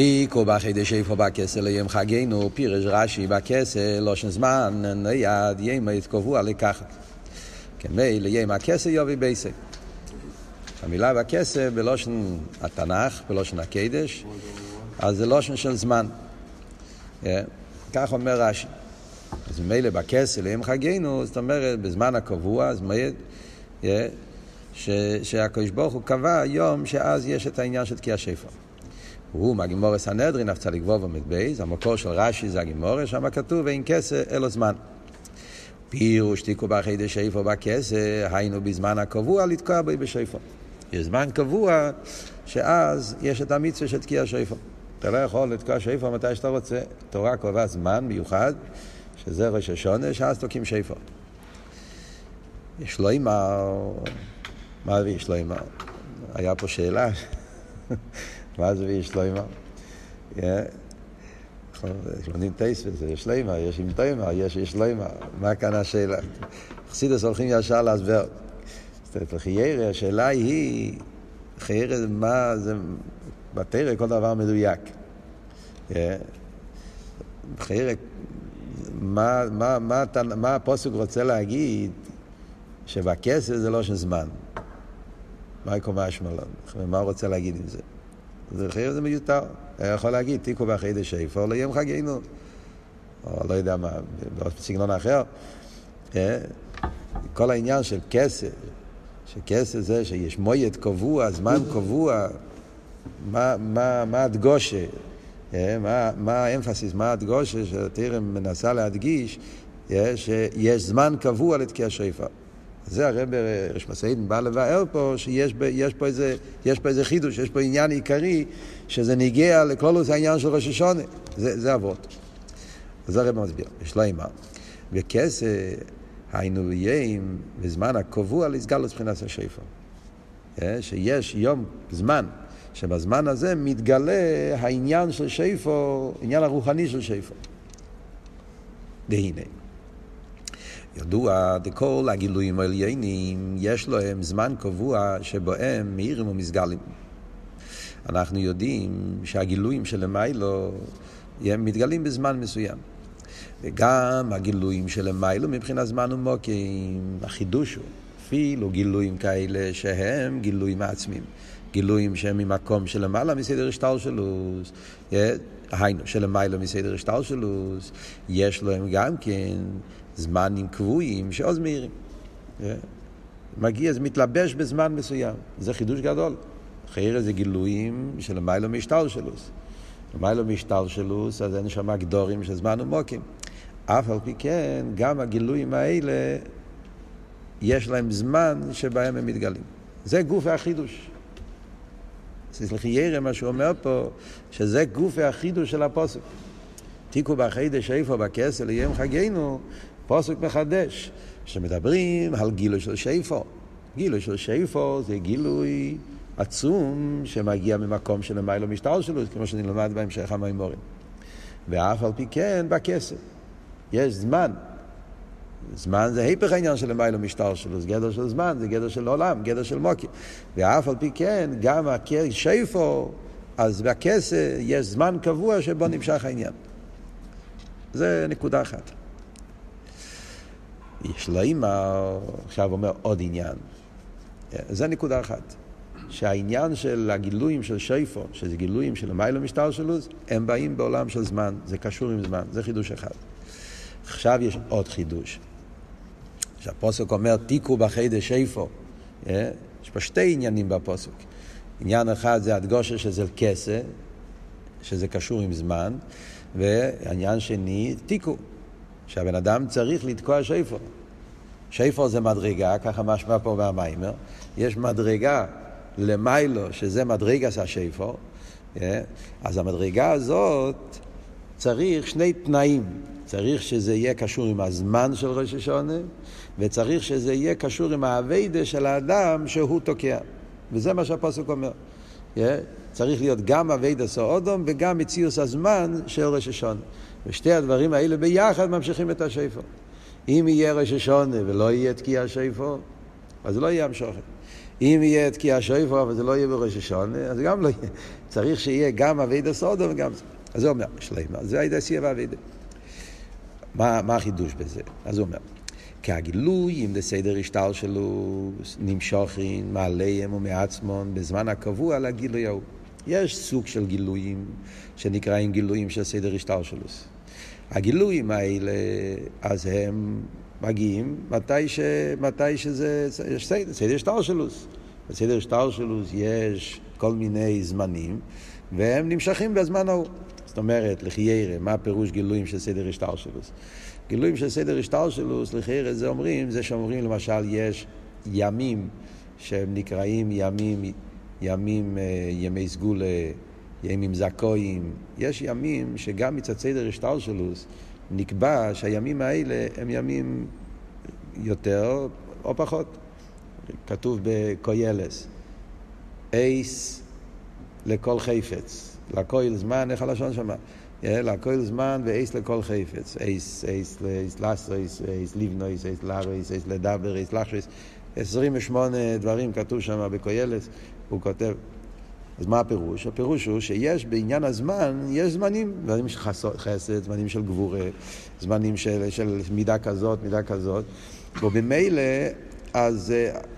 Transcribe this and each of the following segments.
תיקו בחידש איפה בכסל ליום חגנו, פירש רש"י בכסל, לושן זמן, נייד, ימי קבוע לקחת. כמי ליום הכסל יובי בייסק. המילה בכסל בלושן התנ"ך, בלושן הקדש, אז זה לושן של זמן. כך אומר רש"י. אז ממילא בכסל ליום חגנו, זאת אומרת, בזמן הקבוע, אז מועד, שהקדוש ברוך הוא קבע יום שאז יש את העניין של תקיעת שופר. הוא מהגמרא סנהדרין, דף צ"ו ב', המקור של רש"י זה הגמרא, שם כתוב ואין כסה אלא זמן. פירוש תקעו בחודש שופר בכסה, היינו בזמן הקבוע לתקוע בו בשופר. יש זמן קבוע שאז יש את המצווה של תקיעת שופר. אתה לא יכול לתקוע שופר מתי שאתה רוצה. תורה קבעה זמן מיוחד, שזה ראש השנה, שאז תוקעים שופר. יש לו אימר, מה יש לו אימר? היה פה שאלה. מה זה ויש שלוימה? לומדים טייספס, יש שלוימה, יש עם טוימה, יש יש שלוימה. מה כאן השאלה? חסידס הולכים ישר להסבר. חיירה, השאלה היא, חיירה מה זה, בתרא כל דבר מדויק. חיירה, מה, מה, מה, מה הפוסק רוצה להגיד שבכסף זה לא של זמן? מה יקום אשמלון? מה הוא רוצה להגיד עם זה? זה חייב זה מיותר. היה יכול להגיד, תיקו בחידש איפה ליום חגינו. או לא יודע מה, בסגנון אחר. כל העניין של כסף, שכסף זה שיש מויד קבוע, זמן קבוע, מה, מה, מה הדגושה, מה, מה האמפסיס, מה הדגושה שתרם מנסה להדגיש, שיש זמן קבוע לתקיע שופר. זה הרב ראש מסעידן בא לבאר פה שיש ב, יש פה, איזה, יש פה איזה חידוש, יש פה עניין עיקרי שזה ניגע לכלולוס העניין של ראש השונה. זה, זה אבות. אז הרב מסביר, יש לו אימה. וכסף היינו יאים בזמן הקבוע לסגלוס מבחינת השפר. שיש יום, זמן, שבזמן הזה מתגלה העניין של שפר, עניין הרוחני של שפר. והנה. ידוע, דכל הגילויים העליינים, יש להם זמן קבוע שבו הם מאירים ומסגלים. אנחנו יודעים שהגילויים שלמיילו הם מתגלים בזמן מסוים. וגם הגילויים שלמיילו מבחינת זמן ומוקים, החידוש הוא אפילו גילויים כאלה שהם גילויים עצמיים. גילויים שהם ממקום שלמעלה מסדר השטלשלוס, היינו, שלמעלה מסדר השטלשלוס, יש להם גם כן זמנים קבועים שעוז מהירים. מגיע, זה מתלבש בזמן מסוים. זה חידוש גדול. חייר זה גילויים של מיילו משטר שלוס. מיילו משטר שלוס, אז אין שם גדורים של זמן ומוקים. אף על פי כן, גם הגילויים האלה, יש להם זמן שבהם הם מתגלים. זה גוף החידוש. סליחי ירא, מה שהוא אומר פה, שזה גוף החידוש של הפוסק. תיקו בחידש איפה בכסל ליום חגינו, פוסק מחדש, שמדברים על גילוי של שיפו. גילוי של שיפו זה גילוי עצום שמגיע ממקום של מיילו משטר שלו, כמו שאני לומד בהמשך המימורים. ואף על פי כן בכסף. יש זמן. זמן זה היפך העניין של מיילו משטר שלו, זה גדר של זמן, זה גדר של עולם, גדר של מוקי. ואף על פי כן, גם שיפו, אז בכסף יש זמן קבוע שבו נמשך העניין. זה נקודה אחת. יש לו אימא, עכשיו אומר עוד עניין. זה נקודה אחת. שהעניין של הגילויים של שיפו, שזה גילויים של מיילו משטר שלוס, הם באים בעולם של זמן, זה קשור עם זמן, זה חידוש אחד. עכשיו יש עוד חידוש. שהפוסק אומר, תיקו בחידש שיפו. יש פה שתי עניינים בפוסק. עניין אחד זה הדגושה שזה כסה, שזה קשור עם זמן, ועניין שני, תיקו, שהבן אדם צריך לתקוע שיפור. שיפור זה מדרגה, ככה משמע פה מהמיימר. יש מדרגה למיילו, שזה מדרגה השיפור. אה? אז המדרגה הזאת צריך שני תנאים. צריך שזה יהיה קשור עם הזמן של ראש השונה, וצריך שזה יהיה קשור עם האביידה של האדם שהוא תוקע. וזה מה שהפוסק אומר. אה? צריך להיות גם אביידה סאודום וגם מציאוס הזמן של ראש השונה. ושתי הדברים האלה ביחד ממשיכים את השיפור. אם יהיה ראש השונה ולא יהיה תקיע שיפור, אז לא יהיה המשוכן. אם יהיה תקיע שויפו, אבל זה לא יהיה בראש השונה, אז גם לא יהיה. צריך שיהיה גם אבידה סודו וגם... אז הוא אומר, שלמה, זה הייתה סייע ואבידה. מה, מה החידוש בזה? אז הוא אומר, כי הגילוי, אם זה סדר השטר שלו, נמשוכין מעליהם ומעצמון בזמן הקבוע לגילוי ההוא. יש סוג של גילויים שנקראים גילויים של סדר השטר שלו. הגילויים האלה, אז הם מגיעים מתי, ש, מתי שזה, יש סדר, סדר שטר שלוס. בסדר שטר שלוס יש כל מיני זמנים, והם נמשכים בזמן ההוא. זאת אומרת, לחיירה, מה הפירוש גילויים של סדר השטר שלוס? גילויים של סדר השטר שלוס, לחיירה זה אומרים, זה שאומרים למשל יש ימים שהם נקראים ימים, ימים, אה, ימי סגולה, ימים זכויים. יש ימים שגם מצד סדר השטר שלוס, נקבע שהימים האלה הם ימים יותר או פחות. כתוב בקוילס, אייס לכל חפץ, לכל זמן, איך הלשון שמה? לכל זמן ואייס לכל חפץ. אייס, אייס, אייס לסריס, אייס ליבנויס, אייס לאריס, אייס לדבר, אייס לחריס. 28 דברים כתוב שם בקוילס, הוא כותב. אז מה הפירוש? הפירוש הוא שיש בעניין הזמן, יש זמנים, זמנים של חסד, זמנים של גבורה, זמנים של, של מידה כזאת, מידה כזאת, ובמילא, אז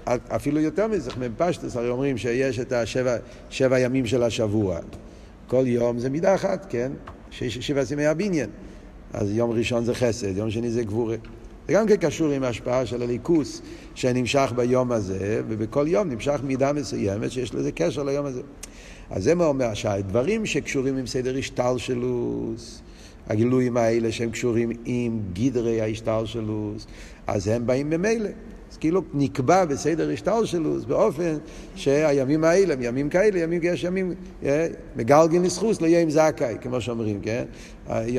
אה, אפילו יותר מזה, מפשטס הרי אומרים שיש את השבע שבע ימים של השבוע. כל יום זה מידה אחת, כן? שבע ימי הבניין. אז יום ראשון זה חסד, יום שני זה גבורה. זה גם כן קשור עם ההשפעה של הליכוס שנמשך ביום הזה, ובכל יום נמשך מידה מסוימת שיש לזה קשר ליום הזה. אז זה מה אומר שהדברים שקשורים עם סדר השתלשלוס, הגילויים האלה שהם קשורים עם גדרי ההשתלשלוס, אז הם באים ממילא. אז כאילו נקבע בסדר השתלשלוס באופן שהימים האלה הם ימים כאלה, ימים, יש ימים, אה, מגלגין לסחוס ליום זכאי, כמו שאומרים, כן?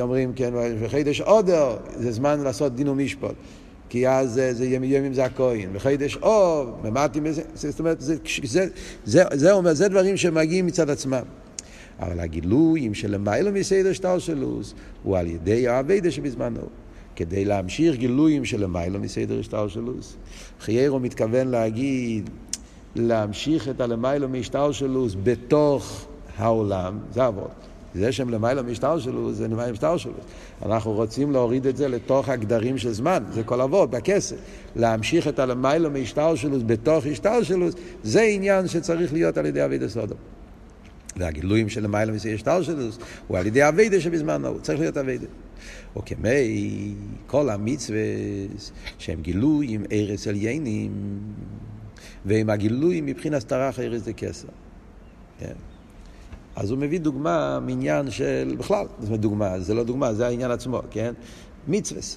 אומרים, כן, וחידש עודר, זה זמן לעשות דין ומשפט. כי אז זה, זה ימים זה הכהן, וחידש אור, מזה, זאת אומרת, זה, זה, זה, זה אומר, זה דברים שמגיעים מצד עצמם. אבל הגילויים שלמיילא מסדר שטר שלוס, הוא על ידי האביידה שבזמנו. כדי להמשיך גילויים שלמיילא מסדר שטר שלוס. חיירו מתכוון להגיד, להמשיך את הלמיילא משטר שלוס בתוך העולם, זה אבות. זה שהם למעלה משטר שלו, זה למעלה משטר שלו. אנחנו רוצים להוריד את זה לתוך הגדרים של זמן, זה כל אבות, בכסף. להמשיך את הלמעלה משטר שלו בתוך השטר שלו, זה עניין שצריך להיות על ידי אבידה סודו. והגילויים של למעלה משטר שלו הוא על ידי אבידה שבזמן הוא צריך להיות אבידה. או כמי כל המצווה שהם גילוי עם ארץ עליינים, ועם הגילוי מבחינת טרח ארץ דקסר. כן. אז הוא מביא דוגמה מעניין של, בכלל, זאת דוגמה, זה לא דוגמה, זה העניין עצמו, כן? מצווס.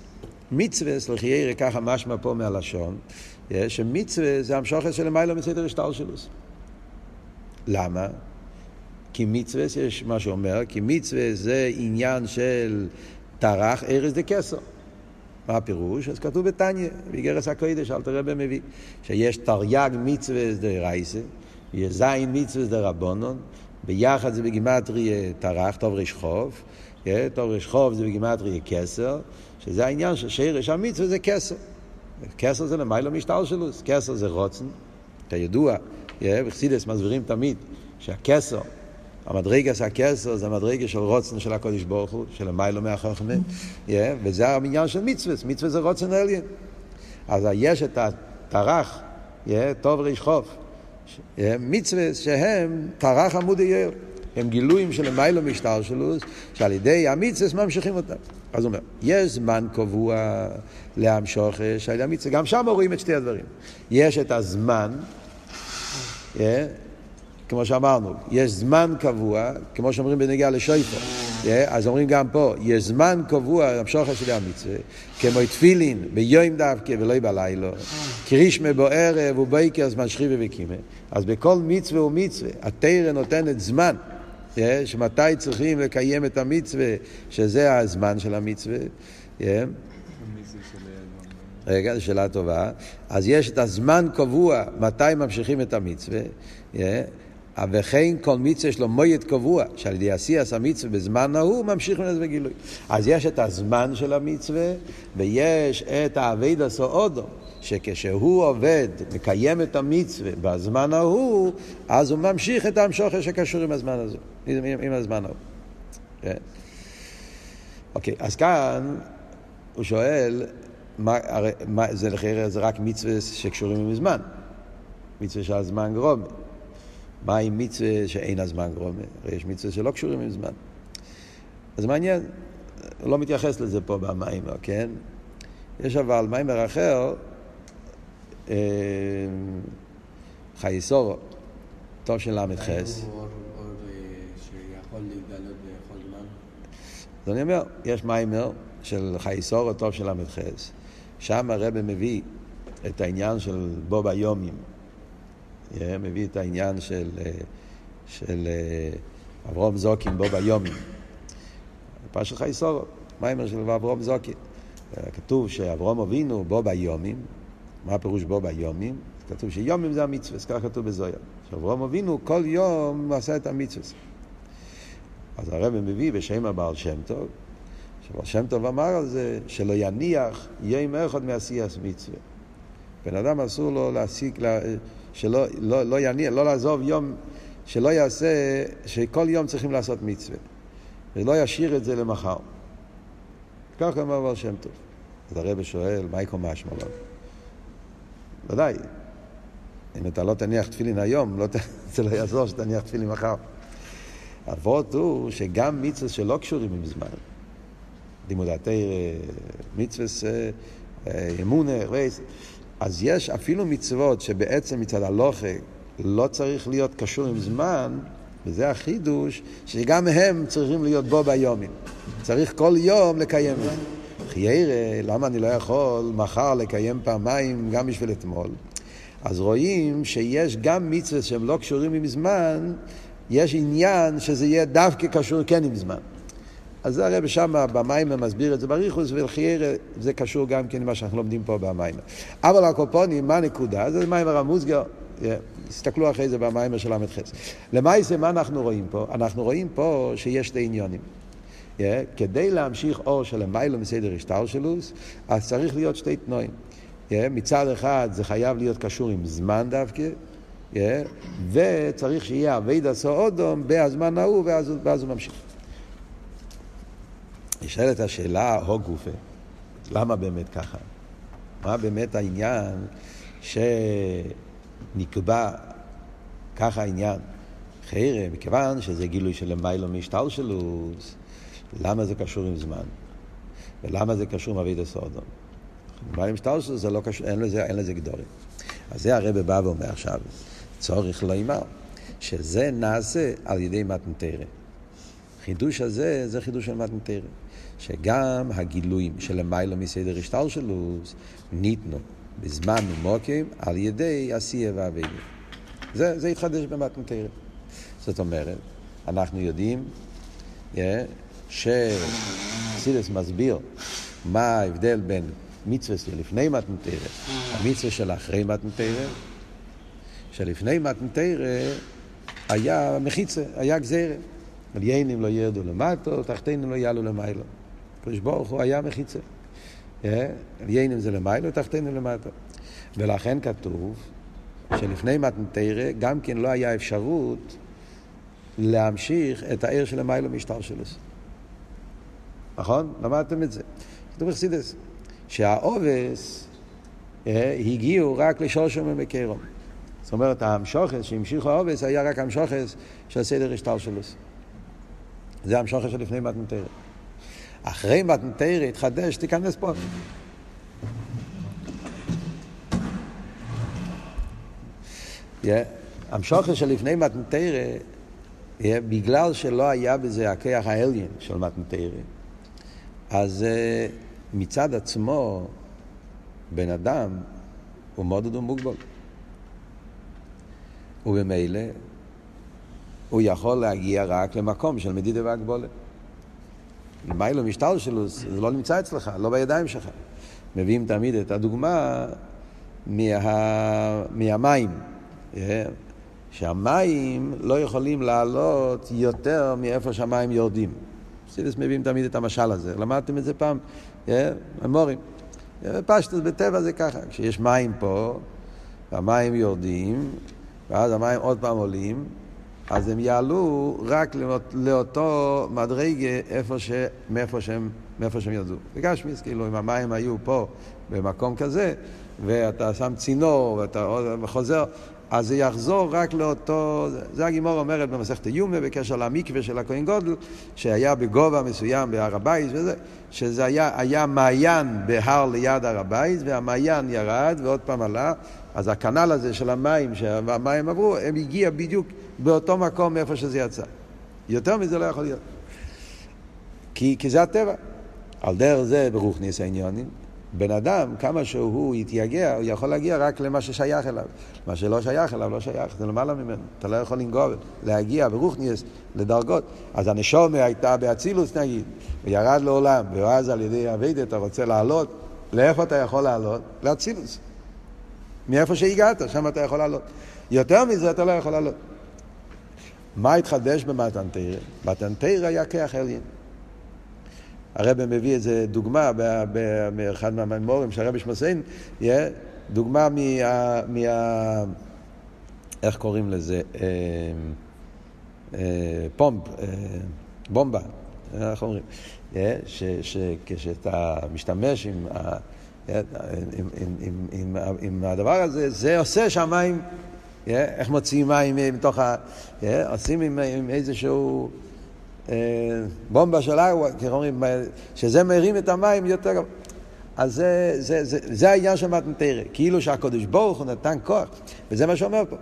מצווס, לחיירה, ככה משמע פה מהלשון, שמצווה זה המשוכת של למיילו מסדר השטלשלוס. למה? כי מצווה, יש מה שאומר, כי מצווה זה עניין של טרח ארז דה כסר. מה הפירוש? אז כתוב בתניא, באיגרס הקודש, אל תראה במביא, שיש תרי"ג מצווה דה רייסה, יש זין מצווה דה רבונון, ביחד זה בגימטרי טרח, טוב ריש חוב, טוב ריש חוב זה בגימטרי כסר, שזה העניין של שרש המצווה זה כסר. כסר זה למיילו משטר שלו, כסר זה רוצן, כידוע, בחסידס מסבירים תמיד שהכסר, המדרגה של הכסר זה המדרגה של רוצן של הקודש ברוך הוא, של המיילו מהחוכמה, וזה העניין של מצווה, מצווה זה רוצן עליין. אז יש את הטרח, טוב ריש חוב. מצווה שהם טרח עמוד אייר. הם גילויים של מיילו משטר שלו, שעל ידי המצווה ממשיכים אותם. אז הוא אומר, יש זמן קבוע להמשוך שעל המצווה, גם שם רואים את שתי הדברים. יש את הזמן, yeah, כמו שאמרנו, יש זמן קבוע, כמו שאומרים בנגיעה לשויפו. אז אומרים גם פה, יש זמן קבוע להמשוך של המצווה, כמו תפילין ביום דווקא ולא בלילה, קרישמה ערב ובייקר זמן שכיבה וקימה. אז בכל מצווה ומצווה, התרא נותנת זמן, שמתי צריכים לקיים את המצווה, שזה הזמן של המצווה. רגע, זו שאלה טובה. אז יש את הזמן קבוע, מתי ממשיכים את המצווה. וכן כל מצווה יש לו מועד קבוע, שעל ידי עשיית המצווה בזמן ההוא ממשיך מנס וגילוי. אז יש את הזמן של המצווה, ויש את האבד הסעודו, שכשהוא עובד, מקיים את המצווה בזמן ההוא, אז הוא ממשיך את המשוכר שקשור עם הזמן הזה, עם, עם הזמן ההוא. כן. אוקיי, אז כאן הוא שואל, מה, הרי, מה, זה זה רק מצווה שקשורים עם זמן, מצווה שהזמן גרום. מה עם מצווה שאין הזמן גרומה? הרי יש מצווה שלא קשורים עם זמן. אז מעניין, הוא לא מתייחס לזה פה במיימר, כן? יש אבל מיימר אחר, אה, חייסורו, טוב של ל"ח. אז אני אומר, יש מיימר של חייסורו, טוב של ל"ח, שם הרב מביא את העניין של בו ביומים. מביא את העניין של, אה, של אה, אברום זוקין בו ביומים. פרשת חייסורו, מיימר של אברום זוקין. אה, כתוב שאברום אבינו בו ביומים, מה הפירוש בו ביומים? כתוב שיומים זה המצווה, ככה כתוב בזויה. שאברום אבינו כל יום עשה את המצווה. אז הרב מביא בשם הבעל שם טוב, שבעל שם טוב אמר על זה שלא יניח יום אחד מעשיית מצווה. בן אדם אסור לו להסיק, שלא לא, לא יניע, לא לעזוב יום, שלא יעשה, שכל יום צריכים לעשות מצווה, ולא ישאיר את זה למחר. ככה אמר בר שם טוב. אז הרב שואל, מה יקום משמע לו? ודאי, אם אתה לא תניח תפילין היום, לא, זה לא יעזור שתניח תפילין מחר. אבות הוא שגם מצווה שלא קשורים עם זמן, לימוד התרא, מצווה אה, אמונה, רייס, אז יש אפילו מצוות שבעצם מצד הלוכה לא צריך להיות קשור עם זמן, וזה החידוש, שגם הם צריכים להיות בו ביומים. צריך כל יום לקיים את זה. חיירה, למה אני לא יכול מחר לקיים פעמיים גם בשביל אתמול? אז רואים שיש גם מצוות שהם לא קשורים עם זמן, יש עניין שזה יהיה דווקא קשור כן עם זמן. אז זה הרב שם במיימר מסביר את זה בריחוס, ולחיירה זה קשור גם כן למה שאנחנו לומדים פה במיימר. אבל הקופונים, מה הנקודה? זה מיימר המוסגר. תסתכלו אחרי זה במיימר של ל"ח. למעשה, מה אנחנו רואים פה? אנחנו רואים פה שיש שתי עניונים. Yeah, כדי להמשיך אור של המיילו מסדר השטלשלוס, אז צריך להיות שתי תנועים. Yeah, מצד אחד זה חייב להיות קשור עם זמן דווקא, yeah, וצריך שיהיה אבי דסו אודום בהזמן ההוא, ואז, ואז הוא ממשיך. נשאלת השאלה, הו גופה, למה באמת ככה? מה באמת העניין שנקבע ככה העניין? חיירה, מכיוון שזה גילוי של למיילו משטלשלוס, למה זה קשור עם זמן? ולמה זה קשור עם אביד הסודום? למיילו משטלשלוס זה לא קשור, אין לזה, אין לזה גדורים. אז זה הרב בא ואומר עכשיו, צורך לא יימר, שזה נעשה על ידי מתנתרא. חידוש הזה זה חידוש של מתנתרא. שגם הגילויים של למיילו מסדר השתלשלוס ניתנו בזמן ומוקים על ידי עשייה ואבינו. זה, זה התחדש במתנתרא. זאת אומרת, אנחנו יודעים yeah, שסידס מסביר מה ההבדל בין מצווה לפני מתנתרא, המצווה של אחרי מתנתרא, שלפני מתנתרא היה מחיצה, היה גזירה. עליינים לא ירדו למטו, תחתינים לא יעלו למיילו. הקדוש ברוך הוא היה מחיצה. עליינים זה למיילו, תחתינים למטו. ולכן כתוב שלפני מתנתרא גם כן לא היה אפשרות להמשיך את העיר של המיילו משטר שלו. נכון? למדתם את זה. כתוב בחסידס, שהעובס הגיעו רק לשורשום ומקרום. זאת אומרת, המשוכס שהמשיכו העובס היה רק המשוכס של סדר השטר שלו. זה המשוכר של לפני מתנתרא. אחרי מתנתרא התחדש, תיכנס פה. המשוכר של לפני מתנתרא, בגלל שלא היה בזה הכיח האליין של מתנתרא, אז מצד עצמו, בן אדם הוא מאוד מוגבל. וממילא הוא יכול להגיע רק למקום של מדידה והגבולת. משטר שלו, זה לא נמצא אצלך, לא בידיים שלך. מביאים תמיד את הדוגמה מה, מהמים. שהמים לא יכולים לעלות יותר מאיפה שהמים יורדים. סידס מביאים תמיד את המשל הזה, למדתם את זה פעם, המורים. פשטוס בטבע זה ככה, כשיש מים פה, והמים יורדים, ואז המים עוד פעם עולים, אז הם יעלו רק לאות, לאותו מדרגה איפה ש, מאיפה, שהם, מאיפה שהם ירדו. בגשמיס, כאילו, אם המים היו פה במקום כזה, ואתה שם צינור ואתה חוזר, אז זה יחזור רק לאותו, זה הגימור אומרת במסכת יומה בקשר למקווה של הכהן גודל, שהיה בגובה מסוים בהר הבית וזה, שזה היה, היה מעיין בהר ליד הר הבית, והמעיין ירד ועוד פעם עלה, אז הכנל הזה של המים, שהמים עברו, הם הגיע בדיוק באותו מקום מאיפה שזה יצא. יותר מזה לא יכול להיות. כי, כי זה הטבע. על דרך זה ברוכניס העניונים, בן אדם, כמה שהוא יתייגע, הוא יכול להגיע רק למה ששייך אליו. מה שלא שייך אליו, לא שייך, זה למעלה ממנו. אתה לא יכול לנגוע, להגיע ברוכניאס לדרגות. אז הנשומה הייתה באצילוס נגיד, וירד לעולם, ואז על ידי אביידה אתה רוצה לעלות, לאיפה אתה יכול לעלות? לאצילוס. מאיפה שהגעת, שם אתה יכול לעלות. יותר מזה אתה לא יכול לעלות. מה התחדש במתנתרא? מתנתרא היה כיח עליין. הרב מביא איזה דוגמה באחד מהמימורים שהרב שמסיין, דוגמה מה... מה... איך קוראים לזה? אה, אה, פומפ, אה, בומבה, איך אומרים? שכשאתה משתמש עם, עם, עם, עם הדבר הזה, זה עושה שהמים, איך מוציאים מים מתוך ה... עושים עם, עם איזשהו... אה, בומבה של אגווה, איך אומרים, שזה מרים את המים יותר גבוה. אז זה, זה, זה, זה העניין של מתנתרא, כאילו שהקדוש ברוך הוא נתן כוח, וזה מה שאומר פה.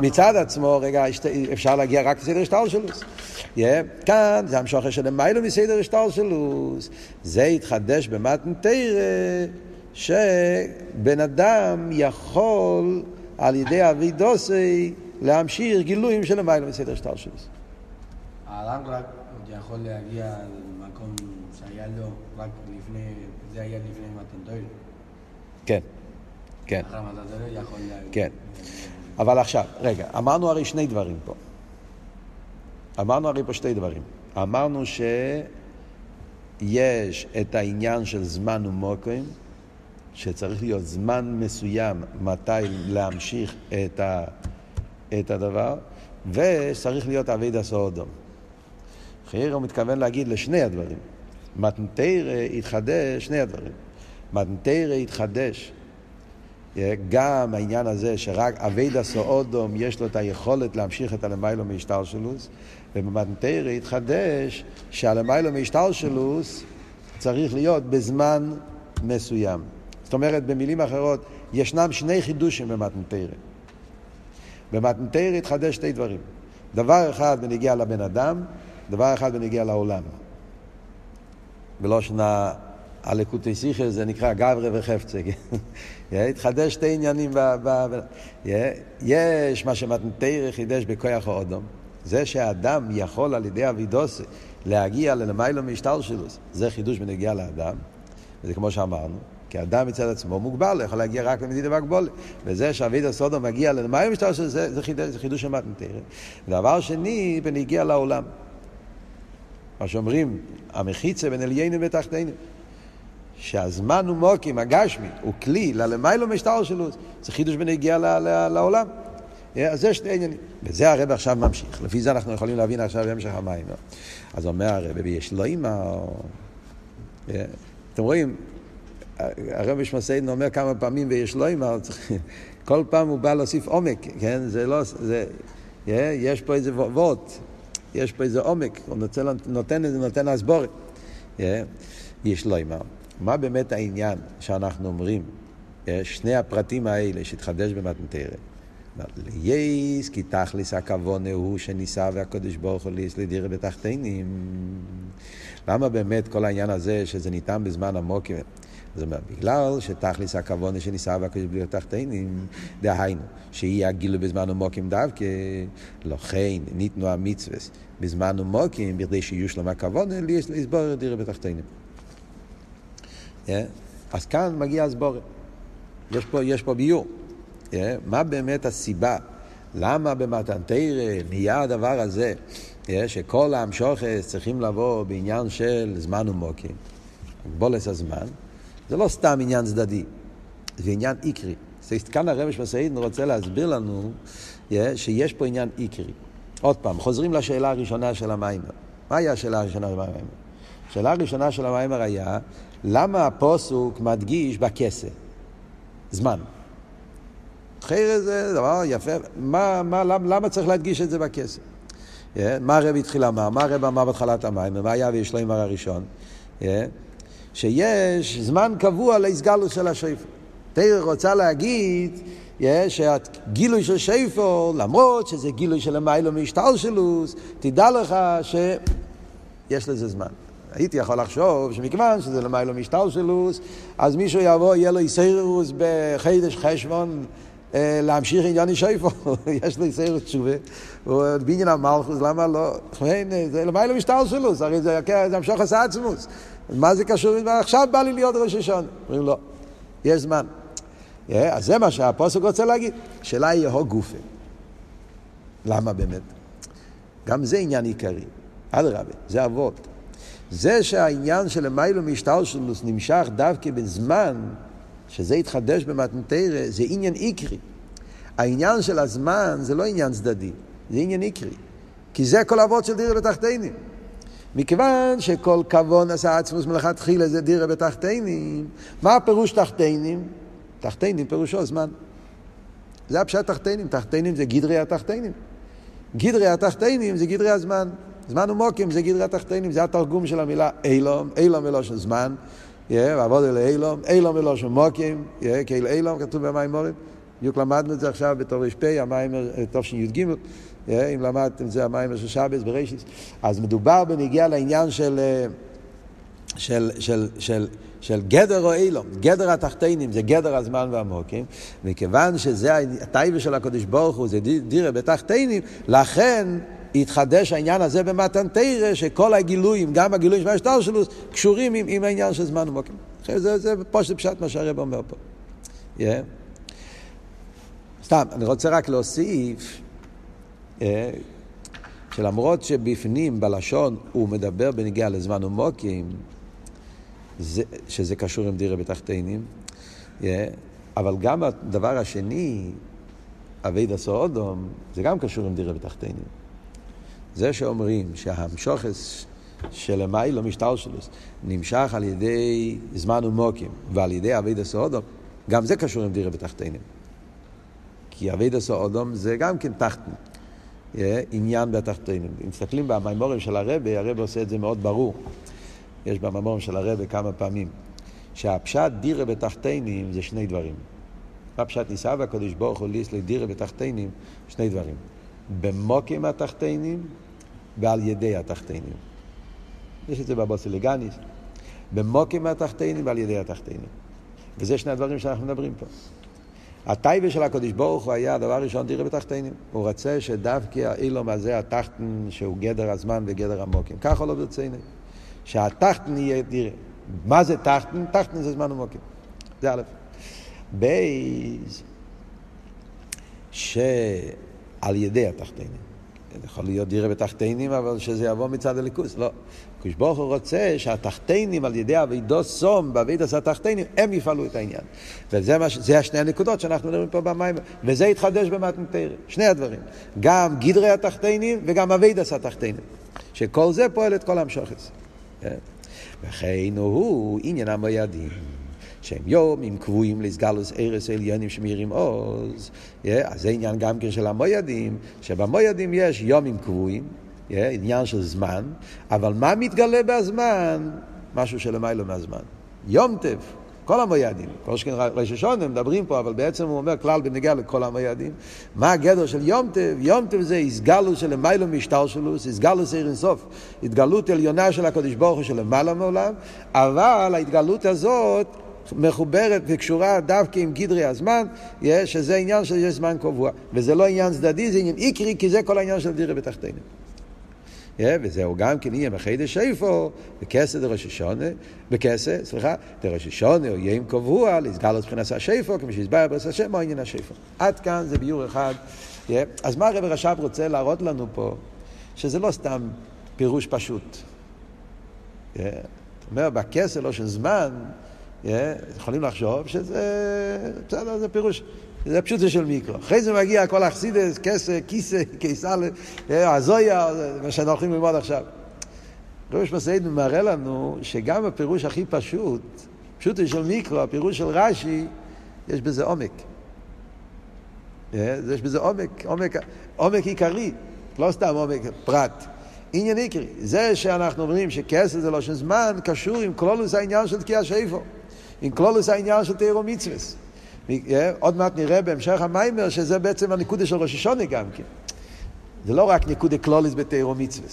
מצד עצמו, רגע, אפשר להגיע רק לסדר שטר שלוס. Yeah, כאן זה המשוכר של מיילו מסדר שטר שלוס. זה התחדש במתנתרא, שבן אדם יכול על ידי אבידוסי להמשיך גילויים של מיילו מסדר שטר שלוס. האדם רק יכול להגיע למקום שהיה לו רק לפני, זה היה לפני מתנתויל. כן, כן. כן. אבל עכשיו, רגע, אמרנו הרי שני דברים פה. אמרנו הרי פה שתי דברים. אמרנו שיש את העניין של זמן ומוקרים, שצריך להיות זמן מסוים מתי להמשיך את, ה, את הדבר, וצריך להיות אבי דסו אדום. חייר הוא מתכוון להגיד לשני הדברים. מתנתרא התחדש, שני הדברים. מתנתרא התחדש. גם העניין הזה שרק אביידה סאודום יש לו את היכולת להמשיך את הלמיילו מהשתלשלוס, ובמתנתרא התחדש שהלמיילו מהשתלשלוס צריך להיות בזמן מסוים. זאת אומרת, במילים אחרות, ישנם שני חידושים במתנתרא. במתנתרא התחדש שתי דברים. דבר אחד בנגיע לבן אדם, דבר אחד בנגיע לעולם. בלושנה הלקוטי שיחר זה נקרא גברי וחפצה. התחדש שתי עניינים. ב, ב, ב, יש מה שמתנתרא חידש בכוח האודום. זה שהאדם יכול על ידי אבידוסי להגיע ללמיילו משטר שלו, זה חידוש בנגיע לאדם. וזה כמו שאמרנו, כי אדם מצד עצמו מוגבל, הוא יכול להגיע רק למדידה והגבולת. וזה שאבידו סודו מגיע ללמיילו משטר שלו, זה, זה חידוש, זה חידוש. דבר שני, בנגיע לעולם. מה שאומרים, המחיצה בין עליינו ותחתינו. שהזמן הוא מוקים, הגשמי, הוא כלי ללמיילו משטר שלו, זה חידוש בנגיעה לעולם. אז זה שני עניינים. וזה הרב עכשיו ממשיך. לפי זה אנחנו יכולים להבין עכשיו בהמשך המים. לא? אז אומר הרב, ויש לו אימא... אתם רואים, הרב שמסעידן אומר כמה פעמים ויש לו אימא, כל פעם הוא בא להוסיף עומק, כן? זה לא... זה, יש פה איזה וורט. יש פה איזה עומק, הוא נותן, נותן, נותן הסבורת. יש לו אימה. מה באמת העניין שאנחנו אומרים, שני הפרטים האלה שהתחדש במתנתרא? לייס כי תכלס הכבוד הוא שניסה והקדוש ברוך הוא ליס לדירה בתחתינים. למה באמת כל העניין הזה שזה ניתן בזמן עמוק? זאת אומרת, בגלל שתכלס הכוונה שניסה והקדוש ברוך הוא תחתינים, דהיינו, שיהיה הגילו בזמן עמוקים דווקא, לכן ניתנו המצווה בזמן עמוקים, בכדי שיהיו שלום הכוונה, לסבור דירה בתחתינים. אז כאן מגיע הסבורת. יש פה, יש פה ביור. מה באמת הסיבה למה במתן תרא נהיה הדבר הזה, שכל המשוכס צריכים לבוא בעניין של זמן ומוקים, הגבולס הזמן, זה לא סתם עניין צדדי, זה עניין עיקרי. כאן הרמש מסעידן רוצה להסביר לנו שיש פה עניין עיקרי. עוד פעם, חוזרים לשאלה הראשונה של המיימר. מהי השאלה הראשונה של המיימר? השאלה הראשונה של המיימר היה, למה הפוסוק מדגיש בכסה? זמן. אחרי זה דבר יפה, מה, מה, למה, למה צריך להדגיש את זה בכסף? Yeah, מה הרב התחיל לומר? מה הרב אמר בהתחלת המים? מה היה ויש לו עם הראשון? Yeah, שיש זמן קבוע להסגלוס של השפר. תראה רוצה להגיד yeah, שהגילוי של שפר, למרות שזה גילוי של המיילו מהשתלשלוס, תדע לך שיש לזה זמן. הייתי יכול לחשוב שמכיוון שזה למיילו משתלשלוס, אז מישהו יבוא, יהיה לו איסיירוס בחידש חשבון אה, להמשיך עניין שויפו, יש לו איסיירוס תשובה, בעניין המלכוס, למה לא? זה למיילו משתלשלוס, הרי זה המשוך עשה עצמוס. מה זה קשור? עכשיו בא לי להיות ראש השון. אומרים לו, יש זמן. אה, אז זה מה שהפוסק רוצה להגיד. השאלה היא הו גופה. למה באמת? גם זה עניין עיקרי. אדרבה, זה אבות. זה שהעניין של למיילו משטלשלוס נמשך דווקא בזמן, שזה התחדש במתנתרא, זה עניין עיקרי. העניין של הזמן זה לא עניין צדדי, זה עניין עיקרי. כי זה כל אבות של דירה בתחתינים. מכיוון שכל כבון עשה עצמוס מלכתחילה זה דירה בתחתינים, מה הפירוש תחתינים? תחתינים פירושו זמן. זה הפשט תחתינים, תחתינים זה גדרי התחתינים. גדרי התחתינים זה גדרי הזמן. זמן ומוקים זה גדרי התחתינים, זה התרגום של המילה אילום, אילום מלושן זמן, ועבוד אל אילום, אילום מלושן מוקים, כאילו אילום כתוב במים מורים, בדיוק למדנו את זה עכשיו בתור ר"פ, המים תשי"ג, אם למדתם את זה המים של שבס בראשיס, אז מדובר בנגיעה לעניין של, של, של, של, של גדר או אילום, גדר התחתינים זה גדר הזמן והמוקים, מכיוון שזה הטייבה של הקדוש ברוך הוא, זה דירה בתחתינים, לכן התחדש העניין הזה במתן תרא, שכל הגילויים, גם הגילויים של השטר שלו, קשורים עם, עם העניין של זמן ומוקים. זה, זה שזה פשט מה שהרב אומר פה. Yeah. סתם, אני רוצה רק להוסיף, שלמרות שבפנים, בלשון, הוא מדבר בנגיעה לזמן ומוקים, זה, שזה קשור עם דירה בתחתינים, yeah, אבל גם הדבר השני, אבי דסו אודום, זה גם קשור עם דירה בתחתינים. זה שאומרים שהמשוכס של המיילו משטלשלוס נמשך על ידי זמן ומוקים ועל ידי אבידע סאודום, גם זה קשור עם דירה בתחתינים. כי אבידע סאודום זה גם כן תחתן, עניין בתחתינים. אם מסתכלים במימורים של הרבי, הרבי עושה את זה מאוד ברור. יש במימורים של הרבי כמה פעמים. שהפשט דירה בתחתינים זה שני דברים. הפשט ניסה והקדוש ברוך הוא ליס לדירה בתחתינים, שני דברים. במוקים התחתינים ועל ידי התחתינים. יש את זה בבוסילגניס. במוקים התחתינים ועל ידי התחתינים. וזה שני הדברים שאנחנו מדברים פה. הטייבה של הקדוש ברוך הוא היה הדבר הראשון דירה בתחתינים. הוא רוצה שדווקא האילום הזה, התחתן, שהוא גדר הזמן וגדר המוקים. ככה לא ברצינו. שהתחתן יהיה דירה. מה זה תחתן? תחתן זה זמן ומוקים. זה א'. בייז, ש... על ידי התחתינים. יכול להיות דירה בתחתינים, אבל שזה יבוא מצד הליכוס. לא. הקדוש ברוך הוא רוצה שהתחתינים על ידי אבידו סום, באבידוס התחתינים, הם יפעלו את העניין. וזה מה, זה השני הנקודות שאנחנו מדברים פה במים, וזה יתחדש במתנתרא. שני הדברים. גם גדרי התחתינים וגם אבידוס התחתינים. שכל זה פועל את כל המשוכס. כן? וכן הוא עניין המוידים. שהם יומים קבועים לסגלוס ארס עליונים שמאירים עוז. אז זה עניין גם כן של המוידים, שבמוידים יש יומים קבועים, עניין של זמן, אבל מה מתגלה בזמן? משהו שלמיילו מהזמן. יום טף, כל המוידים, כל שכן ראש השונה מדברים פה, אבל בעצם הוא אומר כלל בנגיעה לכל המוידים. מה הגדר של יום טף? יום טף זה הסגלוס של למיילו משטר שלו, זה הסגלוס עיר אינסוף. התגלות עליונה של הקדוש ברוך הוא של למעלה מעולם, אבל ההתגלות הזאת מחוברת וקשורה דווקא עם גדרי הזמן, שזה עניין שיש זמן קבוע. וזה לא עניין צדדי, זה עניין עיקרי, כי זה כל העניין של דירה בתחתינו. וזהו גם כן יהיה מחידש איפה, בכסה דראש השונה, בכסה, סליחה, דראש השונה, או יהיה עם קבוע, לסגל את מבחינת השיפו, כמו שהסבר ברס השם, או עניין השיפו. עד כאן זה ביור אחד Yeah. אז מה הרב רש"ב רוצה להראות לנו פה? שזה לא סתם פירוש פשוט. Yeah. זאת אומרת, בכסר לא של זמן, יכולים לחשוב שזה, בסדר, זה פירוש. זה פשוט של מיקרו. אחרי זה מגיע כל אכסידס, כסר, כיסא, קיסר, הזויה, מה שאנחנו הולכים ללמוד עכשיו. ראש מסעידן מראה לנו שגם הפירוש הכי פשוט, פשוט של מיקרו, הפירוש של רש"י, יש בזה עומק. יש בזה עומק, עומק, עומק עיקרי, לא סתם עומק פרט. עניין עיקרי. זה שאנחנו אומרים שכסף זה לא של זמן, קשור עם כלולוס העניין של תקיע שיפו. עם כלולוס העניין של תירו מצווה. עוד מעט נראה בהמשך המיימר שזה בעצם הניקודה של ראש השונה גם כן. זה לא רק ניקודה כלולוס בתירו מצווה.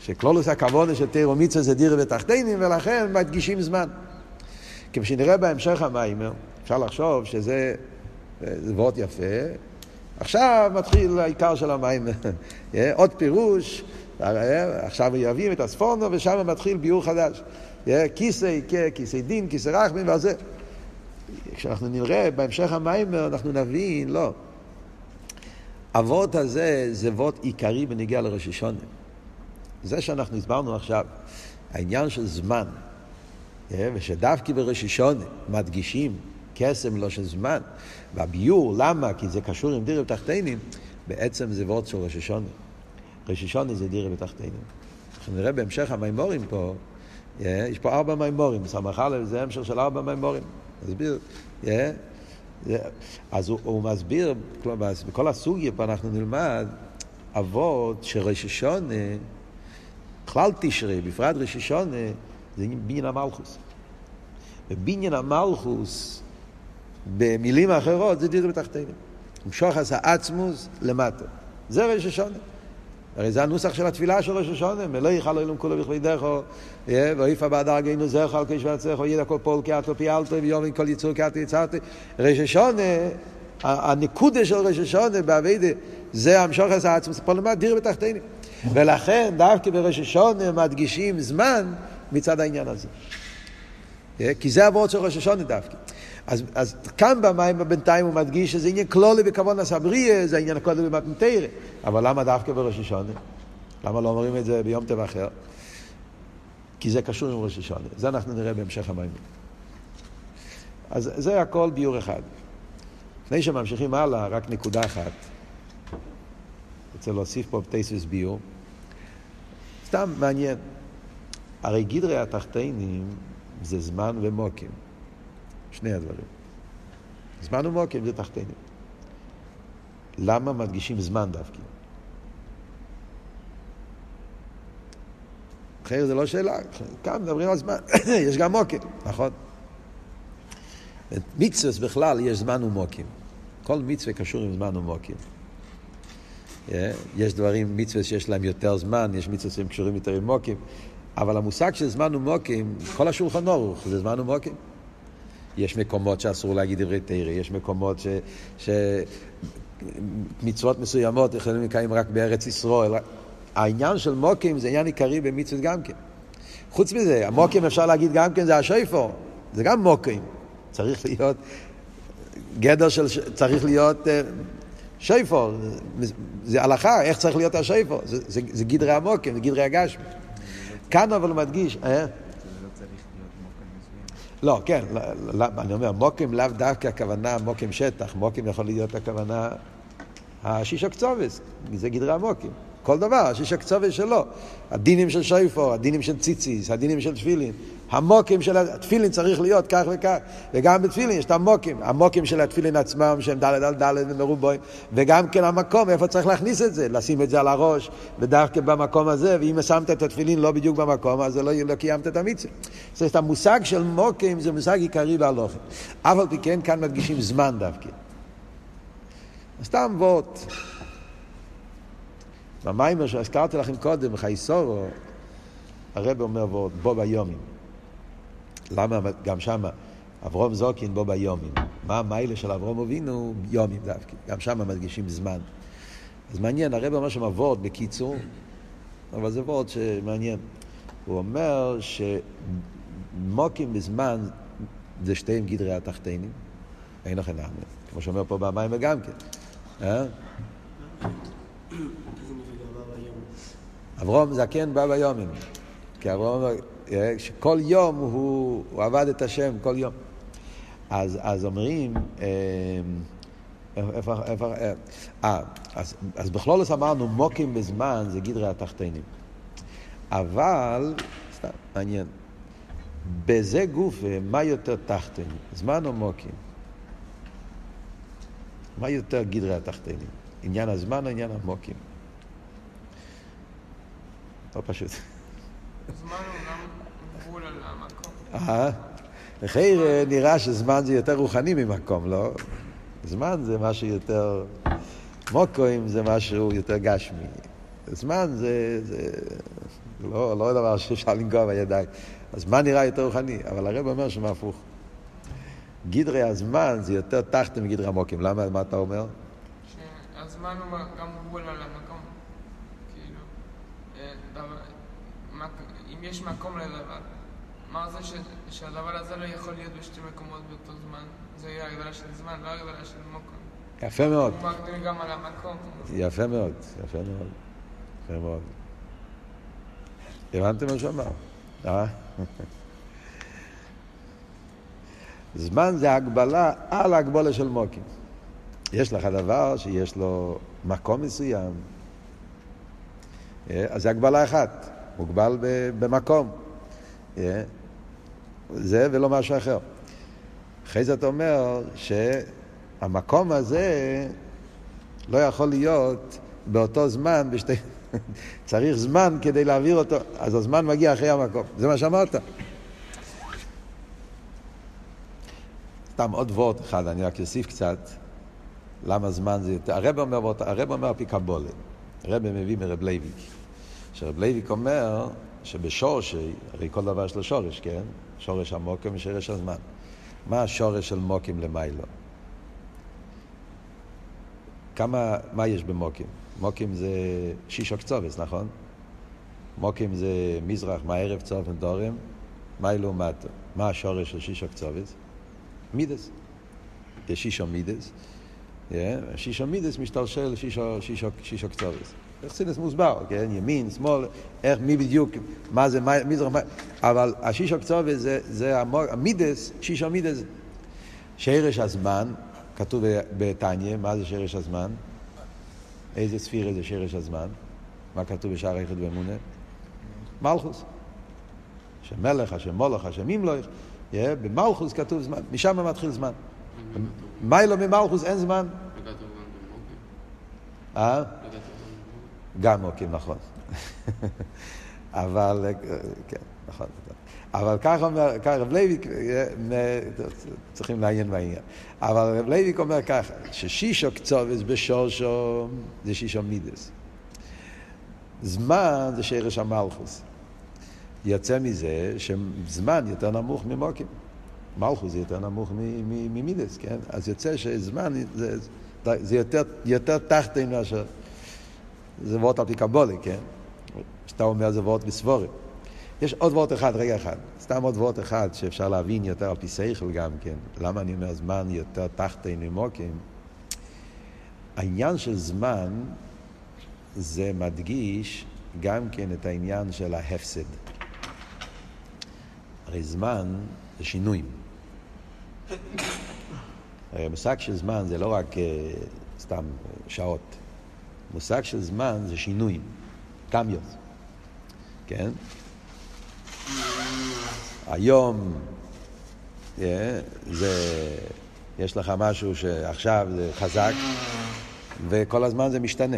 שכלולוס הכוונה של תירו מצווה זה דירה ותחתינים, ולכן מדגישים זמן. כפי שנראה בהמשך המיימר, אפשר לחשוב שזה וורט יפה. עכשיו מתחיל העיקר של המים. עוד פירוש, עכשיו מייבאים את הספורנו ושם מתחיל ביור חדש. כיסא, כיסא דין, כיסא רחמים ועל זה. כשאנחנו נראה בהמשך המים אנחנו נבין, לא. הוורט הזה זה וורט עיקרי בנגיע לראש השונה. זה שאנחנו הסברנו עכשיו, העניין של זמן, ושדווקא בראש השונה מדגישים קסם לא של זמן. והביור, למה? כי זה קשור עם דירה בתחתינים, בעצם זה וורד של ראש השונה. ראש השונה זה דירה בתחתינים. אנחנו נראה בהמשך המימורים פה, יש פה ארבע מימורים, סמך א' זה המשך של ארבע מימורים. מסביר, אז הוא, הוא מסביר, בכל הסוגיה פה אנחנו נלמד אבות שראש השונה, בכלל תשרי, בפרט ראש השונה, זה בניין המלכוס. ובניין המלכוס במילים אחרות זה דירה בתחתינו. המשוך עשה עצמוס למטה. זה ראש השונה. הרי זה הנוסח של התפילה של ראש השונה, מלא יכל אלוהים כולו בכבדךו, ואיפה באדר גאינו זכו על כשבע צרכו, ידע כל פול כאתו פיאלתו, ויובין כל יצור כאתו יצרתי. ראש השונה, הנקודה של ראש השונה באביידה, זה המשוך עשה עצמוס, פה למטה דירה בתחתינו. ולכן דווקא בראש השונה מדגישים זמן מצד העניין הזה. כי זה הוורד של ראש השונה דווקא. אז, אז כאן במים בינתיים הוא מדגיש שזה עניין כלולי בכוון הסבריה, זה עניין כלולי במתנתרא. אבל למה דווקא בראש השונה? למה לא אומרים את זה ביום טבע אחר? כי זה קשור עם ראש השונה. זה אנחנו נראה בהמשך המים. אז זה הכל ביור אחד. לפני שממשיכים הלאה, רק נקודה אחת. רוצה להוסיף פה טייסוס ביור. סתם מעניין. הרי גדרי התחתינים זה זמן ומוקים. שני הדברים. זמן ומוקים זה תחתינו. למה מדגישים זמן דווקא? אחרת זה לא שאלה, כאן מדברים על זמן, יש גם מוקים, נכון? מצווה בכלל יש זמן ומוקים. כל מצווה קשור עם זמן ומוקים. יש דברים, מצווה שיש להם יותר זמן, יש מצווה שהם קשורים יותר עם מוקים, אבל המושג של זמן ומוקים, כל השולחן אורך זה זמן ומוקים. יש מקומות שאסור להגיד דברי תרא, יש מקומות ש... ש... מצוות מסוימות יכולים לקיים רק בארץ ישראל. העניין של מוקים זה עניין עיקרי במצוות גם כן. חוץ מזה, המוקים אפשר להגיד גם כן זה השויפו, זה גם מוקים. צריך להיות, גדר של, צריך להיות uh, שויפו, זה הלכה, איך צריך להיות השויפו, זה, זה, זה גדרי המוקים, זה גדרי הגשמי. כאן אבל הוא מדגיש, אה? לא, כן, לא, לא, אני אומר, מוקים לאו דווקא הכוונה מוקים שטח, מוקים יכול להיות הכוונה השיש הקצובס, זה גדרי המוקים. כל דבר, השיש הקצובס שלו. הדינים של שויפור, הדינים של ציציס, הדינים של תפילין. המוקים של התפילין צריך להיות כך וכך, וגם בתפילין יש את המוקים, המוקים של התפילין עצמם שהם ד' על ד' ומרובוים, וגם כן המקום, איפה צריך להכניס את זה, לשים את זה על הראש, ודווקא במקום הזה, ואם שמת את התפילין לא בדיוק במקום, אז לא, לא קיימת את המצווה. זאת אומרת, המושג של מוקים זה מושג עיקרי בהלוכה. אף על פי כן כאן מדגישים זמן דווקא. סתם וורט. במיימר שהזכרתי לכם קודם, חייסורו, הרב אומר וורט, בו ביומים. למה גם שם אברום זוקין בו ביומים? מה המיילה של אברום אבינו? יומים דווקא. גם שם מדגישים זמן. אז מעניין, הרב אומר שם וורד בקיצור, אבל זה וורד שמעניין. הוא אומר שמוקים בזמן זה שתיהם גדרי התחתינים, אין לכם נעמה. כמו שאומר פה במים גם כן. אה? איזה נפילה בא ביום. אברום זקן בא ביומים. כי אברום, אה, שכל יום הוא, הוא עבד את השם, כל יום. אז, אז אומרים, אה, איפה, איפה, אה, אה, אז, אז בכלולוס אמרנו, מוקים בזמן זה גדרי התחתינים. אבל, סתם, מעניין, בזה גוף, מה יותר תחתינים, זמן או מוקים? מה יותר גדרי התחתינים? עניין הזמן או עניין המוקים? לא פשוט. זמן הוא גם גבול על המקום. אה? לכן נראה שזמן זה יותר רוחני ממקום, לא? זמן זה משהו יותר... מוקוים זה משהו יותר גשמי. זמן זה, זה לא, לא דבר שאפשר לנגוע בידיים. הזמן נראה יותר רוחני, אבל הרב אומר שמה הפוך. גדרי הזמן זה יותר תחת מגדרי המוקים. למה? מה אתה אומר? שהזמן הוא גם גבול על המקום. כאילו, אה, דבר, מק- אם יש מקום לדבר, מה זה ש, שהדבר הזה לא יכול להיות בשתי מקומות באותו זמן? זה יהיה הגדרה של זמן, לא הגדרה של מקום. יפה מאוד. הוא מגדיר גם על המקום. יפה מאוד, יפה מאוד. יפה מאוד. הבנתם מה שהוא אמר? אה? זמן זה הגבלה על הגבולה של מוקים. יש לך דבר שיש לו מקום מסוים, אה, אז זה הגבלה אחת, מוגבל במקום. זה ולא משהו אחר. אחרי זה אתה אומר שהמקום הזה לא יכול להיות באותו זמן, בשתי... צריך זמן כדי להעביר אותו, אז הזמן מגיע אחרי המקום. זה מה שאמרת. סתם עוד וורט אחד, אני רק אוסיף קצת, למה זמן זה יותר... הרב אומר, הרב אומר על פי קבלה. הרב מביא מרב לוי יצחק. שרב לוי יצחק אומר שבשורשי, הרי כל דבר יש לו שורש, כן? שורש המקום ושורש הזמן. מה השורש של מקום למעלה? כמה, מה יש במקום? מקום זה שישה קצוות, נכון? מקום זה מזרח, מערב, צפון ודרום, מעלה מטה. מה השורש של שישה קצוות? מידות. יש שישה מידות. שישו מידס משתלשל לשישו שישו, שישו קצובס. חסידס מוסבר, כן? ימין, שמאל, איך, מי בדיוק, מה זה מי- מזרח, מה... אבל השישו קצובס זה, זה המור, המידס, שישו מידס. שרש הזמן, כתוב בתניא, מה זה שרש הזמן? איזה ספירה זה שרש הזמן? מה כתוב בשער היחד באמונה? מלכוס. השם מלך, השם מולך, השם ימלוך. Yeah, במלכות כתוב זמן, משם מתחיל זמן. למעלה ממלכות אין זמן. אה? גם מקום, נכון. אבל, אה, כן, נכון. אבל כך אומר, כך רב לוי יצחק, אה, צריכים לעיין בעניין. אבל רב לוי יצחק אומר ככה, ששישה קצוות בשורשו זה שישה מידות. זמן זה שורש המלכות. יוצא מזה שזמן יותר נמוך ממוקים. מלכוס זה יותר נמוך ממידס, כן? אז יוצא שזמן זה, זה יותר, יותר תחתן מאשר... זה וורט על פי קבולה, כן? שאתה אומר זה וורט בסבורים. יש עוד וורט אחד, רגע אחד. סתם עוד וורט אחד שאפשר להבין יותר על פי שכל גם כן. למה אני אומר זמן יותר תחתן ממוקים? העניין של זמן זה מדגיש גם כן את העניין של ההפסד. הרי זמן זה שינויים. הרי המושג של זמן זה לא רק אה, סתם שעות. מושג של זמן זה שינויים, קמיות, כן? היום אה, זה, יש לך משהו שעכשיו זה חזק וכל הזמן זה משתנה,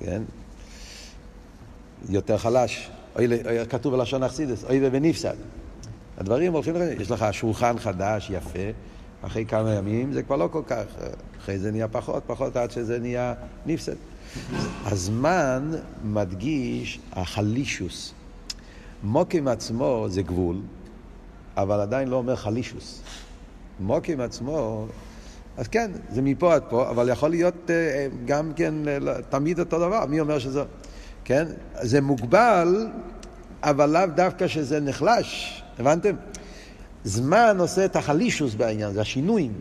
כן? יותר חלש, אוי, כתוב בלשון אכסידס, אוי ונפסד. הדברים הולכים. יש לך שולחן חדש, יפה, אחרי כמה ימים זה כבר לא כל כך, אחרי זה נהיה פחות, פחות עד שזה נהיה נפסד. הזמן מדגיש החלישוס. מוקים עצמו זה גבול, אבל עדיין לא אומר חלישוס. מוקים עצמו, אז כן, זה מפה עד פה, אבל יכול להיות אה, גם כן אה, לא- תמיד אותו דבר, מי אומר שזה... כן? זה מוגבל, אבל לאו דווקא שזה נחלש, הבנתם? זמן עושה את החלישוס בעניין, זה השינויים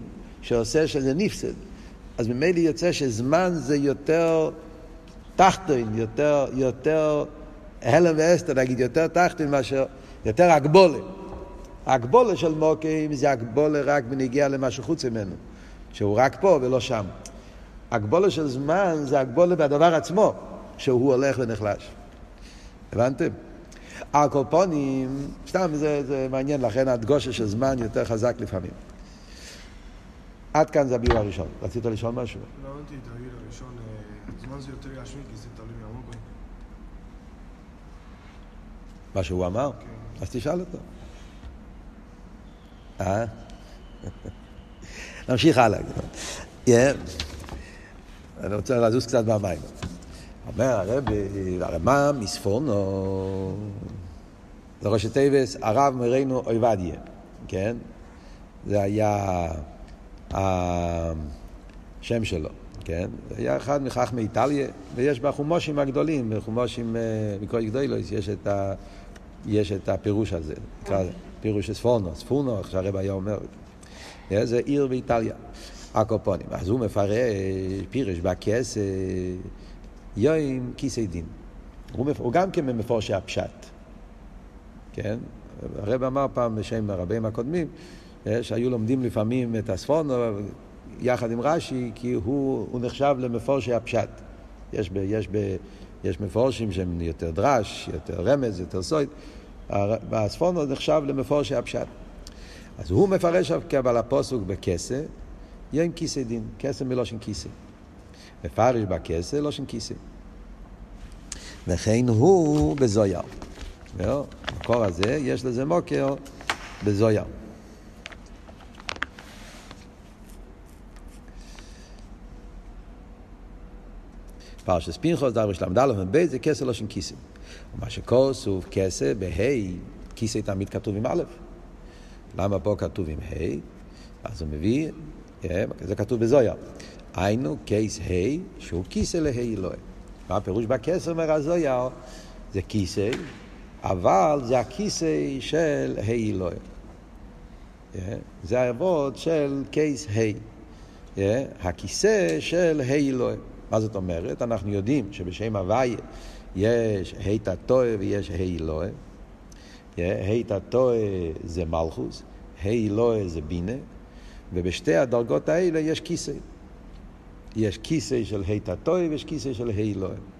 שעושה שזה נפסד. אז ממילא יוצא שזמן זה יותר תחתון, יותר, יותר הלם ואסתר, נגיד, יותר תחתון מאשר, יותר הגבולה. הגבולה של מוקים זה הגבולה רק בנגיע למה שחוץ ממנו, שהוא רק פה ולא שם. הגבולה של זמן זה הגבולה בדבר עצמו, שהוא הולך ונחלש. הבנתם? הקופונים, סתם זה, זה מעניין, לכן הדגושה של זמן יותר חזק לפעמים. עד כאן זה הביור הראשון. רצית לשאול משהו? לא הבנתי את הגיל הראשון, אה, זמן זה יותר גשמי כי זה תלוי מהמוקו. מה שהוא אמר? כן. אז תשאל אותו. אה? נמשיך הלאה. אני רוצה לזוז קצת במים. אומר הרב, הרמ"ם מספורנו, זה ראשי תיבס, הרב מרינו אויבדיה, כן? זה היה השם שלו, כן? זה היה אחד מחכמי איטליה, ויש בחומושים הגדולים, בחומושים אה, מקרוי גדולוס, יש את, ה, יש את הפירוש הזה, נקרא לזה, פירוש ספורנו, ספורנו, איך שהרב היה אומר. אה, זה עיר באיטליה, הקופונים. אז הוא מפרש פירש בכס יוים כיסי דין. הוא. הוא גם כן ממפורשי הפשט, כן? הרב אמר פעם בשם הרבים הקודמים, אה, שהיו לומדים לפעמים את הספורנו יחד עם רש"י, כי הוא, הוא נחשב למפורשי הפשט. יש, ב, יש, ב, יש מפורשים שהם יותר דרש, יותר רמז, יותר סויד. והספורנו נחשב למפורשי הפשט. אז הוא מפרש אבל הפוסוק בכסה, יום כיסא דין, כסה מלושן כיסא. מפרש בכסה, לושן כיסא. וכן הוא בזויר. המקור הזה, יש לזה מוקר בזויר. פרשס פנחוס, דרש ל"ד מ"ב, זה כסה לושן כיסא. ומה שכוסוף כסה בה' כיסא תמיד כתוב עם א'. למה פה כתוב עם ה'? אז הוא מביא, זה כתוב בזויר. היינו קייס ה' שהוא כיסא לה' אלוהים. מה הפירוש בכסר אומר הזויר? זה כיסא, אבל זה הכיסא של ה' אלוהים. זה האבות של קייס ה'. הכיסא של ה' אלוהים. מה זאת אומרת? אנחנו יודעים שבשם הוויה יש ה' תתוה ויש ה' אלוהים. ה' תתוה זה מלכוס, ה' אלוהי זה בינה, ובשתי הדרגות האלה יש כיסא. יש כיסא של ה' תתוה ויש כיסא של ה' אלוהים.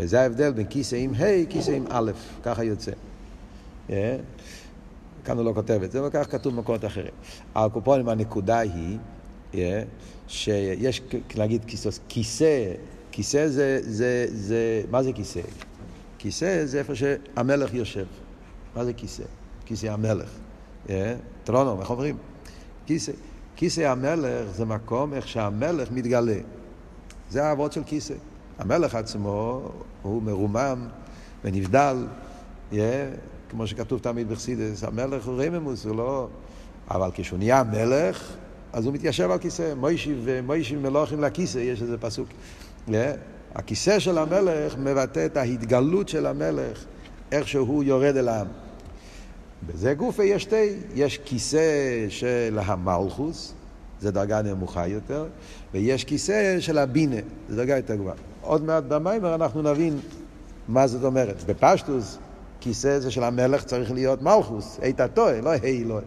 וזה ההבדל בין כיסא עם ה', כיסא עם א', ככה יוצא. כאן הוא לא כותב את זה, אבל כך כתוב במקומות אחרים. הקופונים הנקודה היא שיש, נגיד כיסא, כיסא זה, זה, זה, מה זה כיסא? כיסא זה איפה שהמלך יושב. מה זה כיסא? כיסא המלך. טרונו, איך אומרים? כיסא. כיסא המלך זה מקום איך שהמלך מתגלה. זה האבות של כיסא. המלך עצמו הוא מרומם ונבדל, yeah, כמו שכתוב תמיד בחסידס, המלך הוא רממוס, הוא לא... אבל כשהוא נהיה מלך, אז הוא מתיישב על כיסא. מוישיב ומוישיב מלוכים לכיסא, יש איזה פסוק. Yeah. הכיסא של המלך מבטא את ההתגלות של המלך, איך שהוא יורד אל העם. בזה גופה יש שתי, יש כיסא של המלכוס, זה דרגה נמוכה יותר, ויש כיסא של הבינה, זה דרגה יותר גבוהה. עוד מעט במיימר אנחנו נבין מה זאת אומרת. בפשטוס, כיסא זה של המלך צריך להיות מלכוס, איתה טועה, לא היי לא.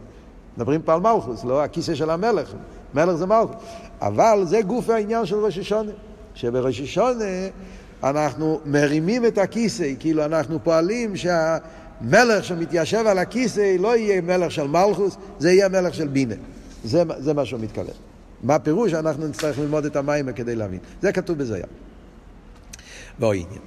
מדברים פה על מלכוס, לא הכיסא של המלך, מלך זה מלכוס. אבל זה גוף העניין של ראש השונה, שבראש השונה אנחנו מרימים את הכיסא, כאילו אנחנו פועלים שה... מלך שמתיישב על הכיסא לא יהיה מלך של מלכוס, זה יהיה מלך של בינה. זה, זה מה שהוא מתכוון. מה הפירוש? אנחנו נצטרך ללמוד את המים כדי להבין. זה כתוב בזויה. ועוד עניין.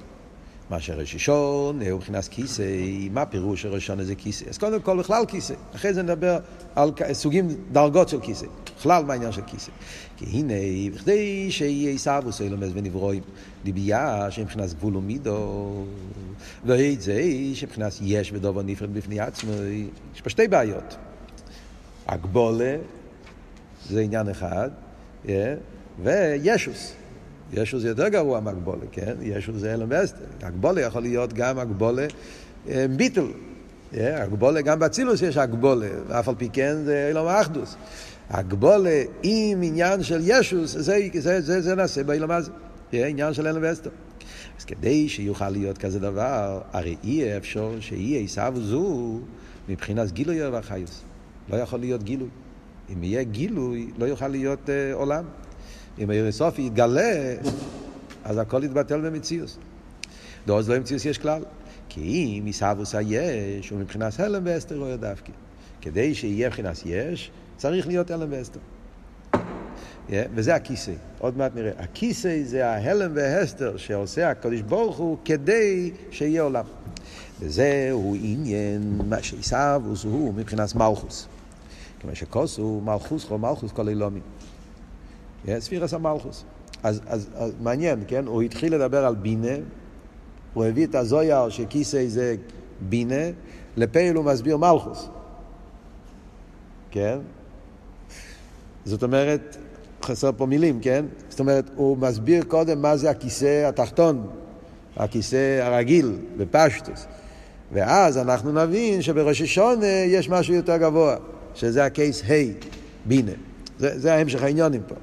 מה שרשישון הוא מבחינת כיסא, מה הפירוש שרשישון זה כיסא? אז קודם כל בכלל כיסא, אחרי זה נדבר על סוגים, דרגות של כיסא, בכלל מה העניין של כיסא. כי הנה, בכדי שיהיה עשו סלומס ונברואים, דיבייה שמבחינת גבול ומידו, ואת זה שמבחינת יש ודובר נפרד בפני עצמו, יש פה שתי בעיות. הגבולה, זה עניין אחד, וישוס. ישו זה יותר גרוע מהגבולה, כן? ישו זה אלם ואסתר. הגבולה יכול להיות גם הגבולה אה, ביטל. הגבולה, גם באצילוס יש הגבולה, ואף על פי כן זה אלם האחדוס. הגבולה עם עניין של ישוס, זה, זה, זה, זה, נעשה באילום הזה. זה עניין של אלם ואסתר. אז כדי שיוכל להיות כזה דבר, הרי אי אפשר שיהיה עשיו זו מבחינת גילוי והחיוס. לא יכול להיות גילוי. אם יהיה גילוי, לא יוכל להיות uh, עולם. אם סופי יתגלה, אז הכל יתבטל במציאוס. דורס לא במציאוס יש כלל. כי אם עיסאוווס היש, הוא מבחינת הלם ואסתר רואה דווקא. כדי שיהיה מבחינת יש, צריך להיות הלם ואסתר. Yeah, וזה הכיסא, עוד מעט נראה. הכיסא זה ההלם והסתר שעושה הקדוש ברוך הוא כדי שיהיה עולם. וזהו עניין מה שעיסאוווס הוא מבחינת מלכוס. כמו שכוס הוא מלכוס חו מלכוס כל אילומים. ספירס המלכוס. אז, אז, אז מעניין, כן? הוא התחיל לדבר על בינה, הוא הביא את הזויר שכיסא זה בינה, לפייל הוא מסביר מלכוס. כן? זאת אומרת, חסר פה מילים, כן? זאת אומרת, הוא מסביר קודם מה זה הכיסא התחתון, הכיסא הרגיל, בפשטוס. ואז אנחנו נבין שבראש השונה יש משהו יותר גבוה, שזה הקייס ה', בינה. זה, זה ההמשך העניונים פה,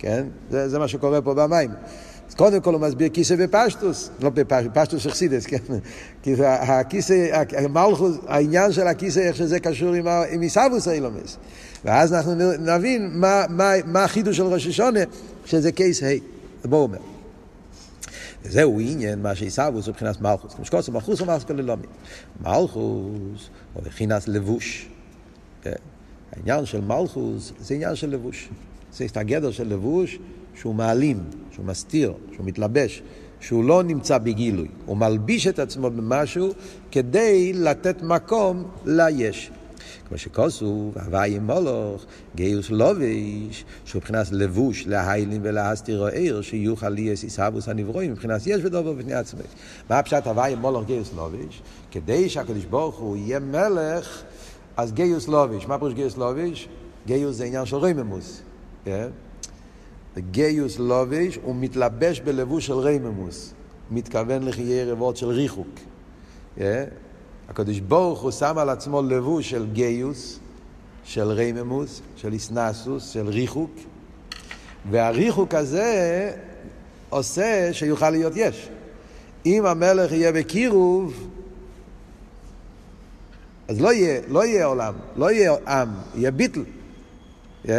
כן? זה, זה מה שקורה פה במים. אז קודם כל הוא מסביר כיסא בפשטוס, לא בפשטוס, פשטוס אכסידס, כן? כי הכיסא, המלכוס, העניין של הכיסא, איך שזה קשור עם, עם עיסאוווס האילומס. ואז אנחנו נבין מה, מה, מה החידוש של ראש השונה, שזה קייס ה', זה בואו אומר. וזהו עניין מה שעיסאוווס הוא מבחינת מלכוס. מלכוס הוא מלכוס כללומי. מלכוס הוא מבחינת לבוש. כן? העניין של מלכוס זה עניין של לבוש. זה הגדר של לבוש שהוא מעלים, שהוא מסתיר, שהוא מתלבש, שהוא לא נמצא בגילוי. הוא מלביש את עצמו במשהו כדי לתת מקום ליש. כמו שכתוב, הוי' מלך, גאות לבש, שהוא מבחינת לבוש להעלים ולהסתיר אור, שיוכל להיות התהוות הנבראים, מבחינת יש ודבר בפני עצמי. מה הפשט הוי' מלך גאות לבש? כדי שהקדוש ברוך הוא יהיה מלך, אז גאות לבש. מה פירוש גאות לבש? גאות זה עניין של רוממות. כן? גאות לבש הוא מתלבש בלבוש של רוממות. מתכוון לחיי רבות של ריחוק. כן? הקדוש ברוך הוא שם על עצמו לבוש של גיוס, של רייממוס, של איסנסוס, של ריחוק, והריחוק הזה עושה שיוכל להיות יש. אם המלך יהיה בקירוב, אז לא יהיה, לא יהיה עולם, לא יהיה עם, יהיה ביטל. Yeah.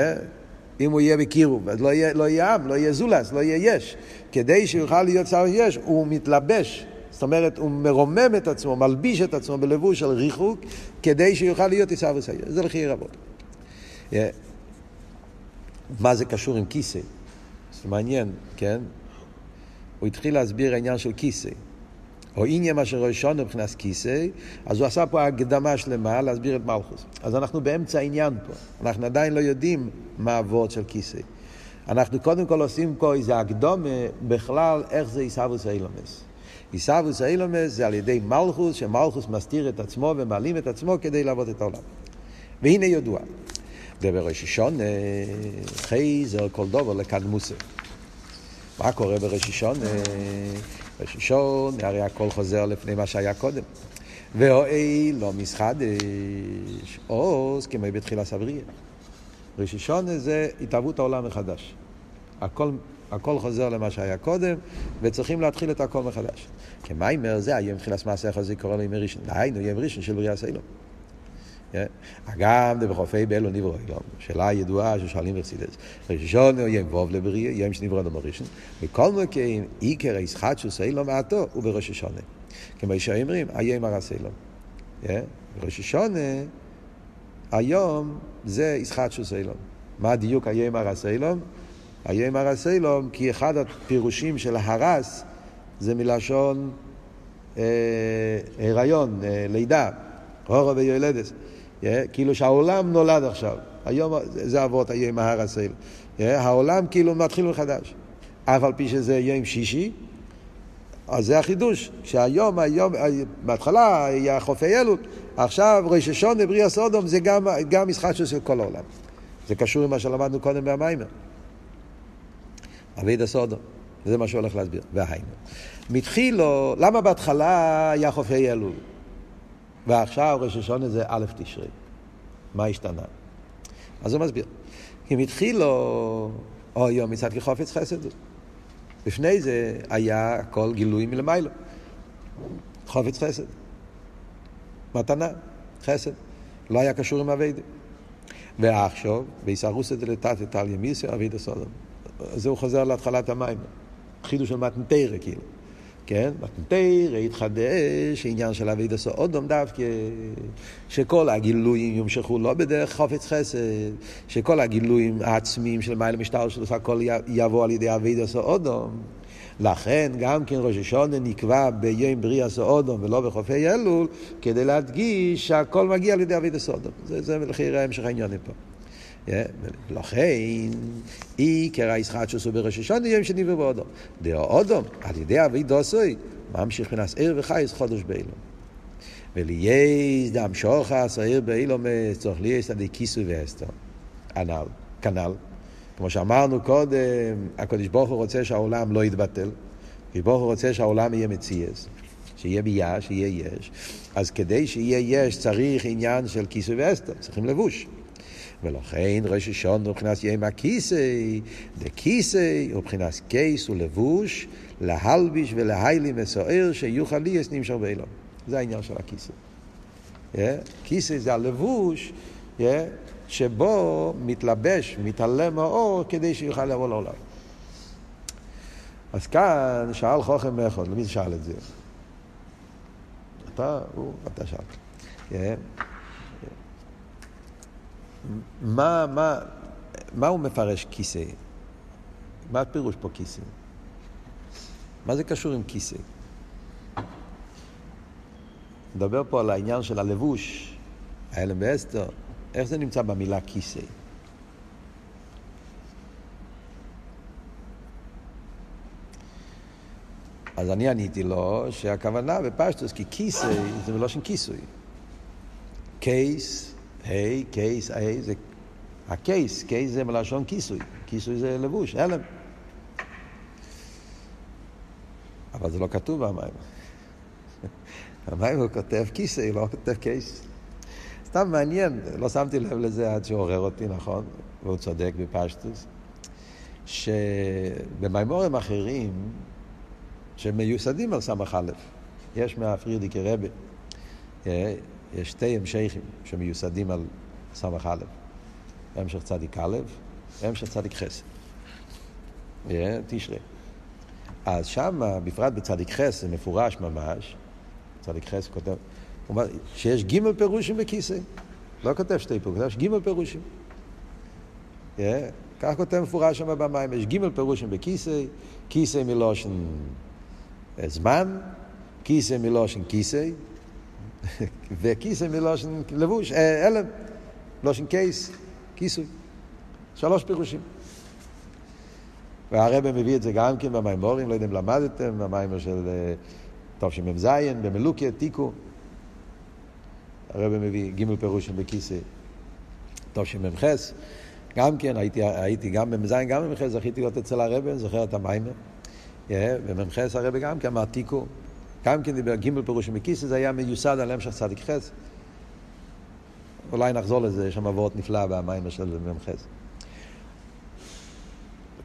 אם הוא יהיה בקירוב, אז לא יהיה, לא יהיה עם, לא יהיה זולס, לא יהיה יש. כדי שיוכל להיות שר יש, הוא מתלבש זאת אומרת, הוא מרומם את עצמו, מלביש את עצמו בלבוש של ריחוק, כדי שיוכל להיות עיסאווי וסייר. זה לכי רבות. מה זה קשור עם כיסא? זה מעניין, כן? הוא התחיל להסביר העניין של כיסא. או עניין מה שראשון מבחינת כיסא, אז הוא עשה פה הקדמה שלמה להסביר את מלכוס. אז אנחנו באמצע העניין פה. אנחנו עדיין לא יודעים מה הוורד של כיסא. אנחנו קודם כל עושים פה איזה הקדומה בכלל איך זה עיסאווי סיילומס. עיסאוווס אילומס זה על ידי מלכוס, שמלכוס מסתיר את עצמו ומעלים את עצמו כדי לעבוד את העולם. והנה ידוע, ובראש השון חייזר כל דובר לקדמוסה. מה קורה בראש? בראש השון, הרי הכל חוזר לפני מה שהיה קודם. ואוי לא מסחדש, עוז כמו בתחילה סבריה. ראש השון זה התהוות העולם מחדש. הכל הכל חוזר למה שהיה קודם, וצריכים להתחיל את הכל מחדש. כמיימר זה היום תחילת מעשה זה קורא לו ימי ראשון. דהיינו, ימי ראשון של בריאה סיילום. אגם דבחופי באלו נברו אילום, שאלה ידועה ששואלים ברסידס. ראשון הוא ים ווב לבריאה, ים שנברו אדום ראשון, וכל מקיים עיקר הישחטשוס אילום מעטו הוא בראש השונה. כמו שאומרים, היום הרס אילום. בראש השונה, היום זה ישחטשוס אילום. מה דיוק היום הרס אילום? היום הרסלום, כי אחד הפירושים של הרס זה מלשון אה, הריון, אה, לידה, הורו ויולדס. כאילו שהעולם נולד עכשיו. היום זה אבות היום הרסל. Yeah, העולם כאילו מתחיל מחדש. אף על פי שזה יום שישי, אז זה החידוש, שהיום, היום, בהתחלה היה חופי אלול, עכשיו ראש השונה בריאה סודום זה גם, גם משחק של כל העולם. זה קשור עם מה שלמדנו קודם במיימר. אבי דסודו. זה מה שהולך להסביר. והיינו. מתחילו, למה בהתחלה היה חופי אלול? ועכשיו ראש השונה זה א' תשרי. מה השתנה? אז הוא מסביר. כי מתחילו, או יום מצד כחופץ חסד. לפני זה היה הכל גילוי מלמיילו. חופץ חסד. מתנה, חסד. לא היה קשור עם אביידה. ועכשיו, לתת את על ימיסה, אביידה סודום. זה הוא חוזר להתחלת המים. חידוש של מתנתרא, כאילו. כן? מתנתרא התחדש עניין של אביידה סודום דווקא, שכל הגילויים ימשכו לא בדרך חופץ חסד, שכל הגילויים העצמיים של מיילה משטר שלו, הכל יבוא על ידי אביידה סודום. לכן גם כן ראש השונה נקבע ביום בריאה סאודום ולא בחופי אלול, כדי להדגיש שהכל מגיע על ידי אבידה סאודום. זה, זה לכי המשך העניינים פה. לכן, עיקר הוא בראש השונה יום שני ובאודום. דאו אודום, על ידי אבידה סוי, ממשיך מנס עיר וחייס חודש באילום. ולייס דם שוחס, העיר באילום, צורך לייס עדי כיסוי ואסתר. כנ"ל, כנ"ל. כמו שאמרנו קודם, הקדוש ברוך הוא רוצה שהעולם לא יתבטל. הקדוש ברוך הוא רוצה שהעולם יהיה מציאס, שיהיה ביה, שיהיה יש. אז כדי שיהיה יש צריך עניין של כיסוי ואסתר, צריכים לבוש. ולכן ראש השון הוא מבחינת יום הכיסי, דכיסי הוא מבחינת קייס ולבוש, להלביש ולהיילי מסוער שיוכל לי יש נמשך באילון. זה העניין של הכיסי. Yeah, כיסי זה הלבוש, yeah, שבו מתלבש, מתעלם האור כדי שיוכל לבוא לעולם. אז כאן שאל חוכם מאחוד, למי שאל את זה? אתה, הוא, אתה שאל. Yeah. מה, מה, מה הוא מפרש כיסא? מה הפירוש פה כיסא? מה זה קשור עם כיסא? נדבר פה על העניין של הלבוש, ההלם ואסתר. איך זה נמצא במילה כיסא? אז אני עניתי לו שהכוונה בפשטוס, כי כיסא זה מלושן כיסוי. קייס, היי, קייס, היי, זה... הקייס, קייס זה מלשון כיסוי. כיסוי זה לבוש, הלם. אבל זה לא כתוב במים. במים הוא כותב כיסא, הוא לא כותב קייס. סתם מעניין, לא שמתי לב לזה עד שעורר אותי, נכון? והוא צודק בפשטוס, שבמימורים אחרים, שמיוסדים על סמך א', יש מהפרידיקי רבי, אה, יש שתי המשכים שמיוסדים על סמך א', המשך צדיק א', המשך צדיק חסד. אה, תשרי. אז שם, בפרט בצדיק חסד, מפורש ממש, צדיק חסד כותב, הוא אומר שיש גימל פירושים בכיסא. לא כותב שתי פירושים, יש גימל פירושים. Yeah, כך כותב מפורש שם במים, יש גימל פירושים בכיסא, כיסא מלושן זמן, כיסא מלושן כיסא, וכיסא מלושן לבוש, אלם, לושן קייס, כיסוי. שלוש פירושים. והרבא מביא את זה גם כן במימורים, לא יודע אם למדתם, במיימר של תשמ"ז, במלוקיה, תיקו. הרב מביא ג' פירושים בכיסא תשמ"ח. גם כן, הייתי, הייתי גם במ"ז, גם במ"ח, זכיתי להיות אצל הרב, זוכר את המיימר. במ"ח הרב גם כן אמר תיקו. גם כן דיבר ג' פירושים בכיסא, זה היה מיוסד על המשך צדיק חס. אולי נחזור לזה, יש שם עבורת נפלאה במיימר של מ"ח.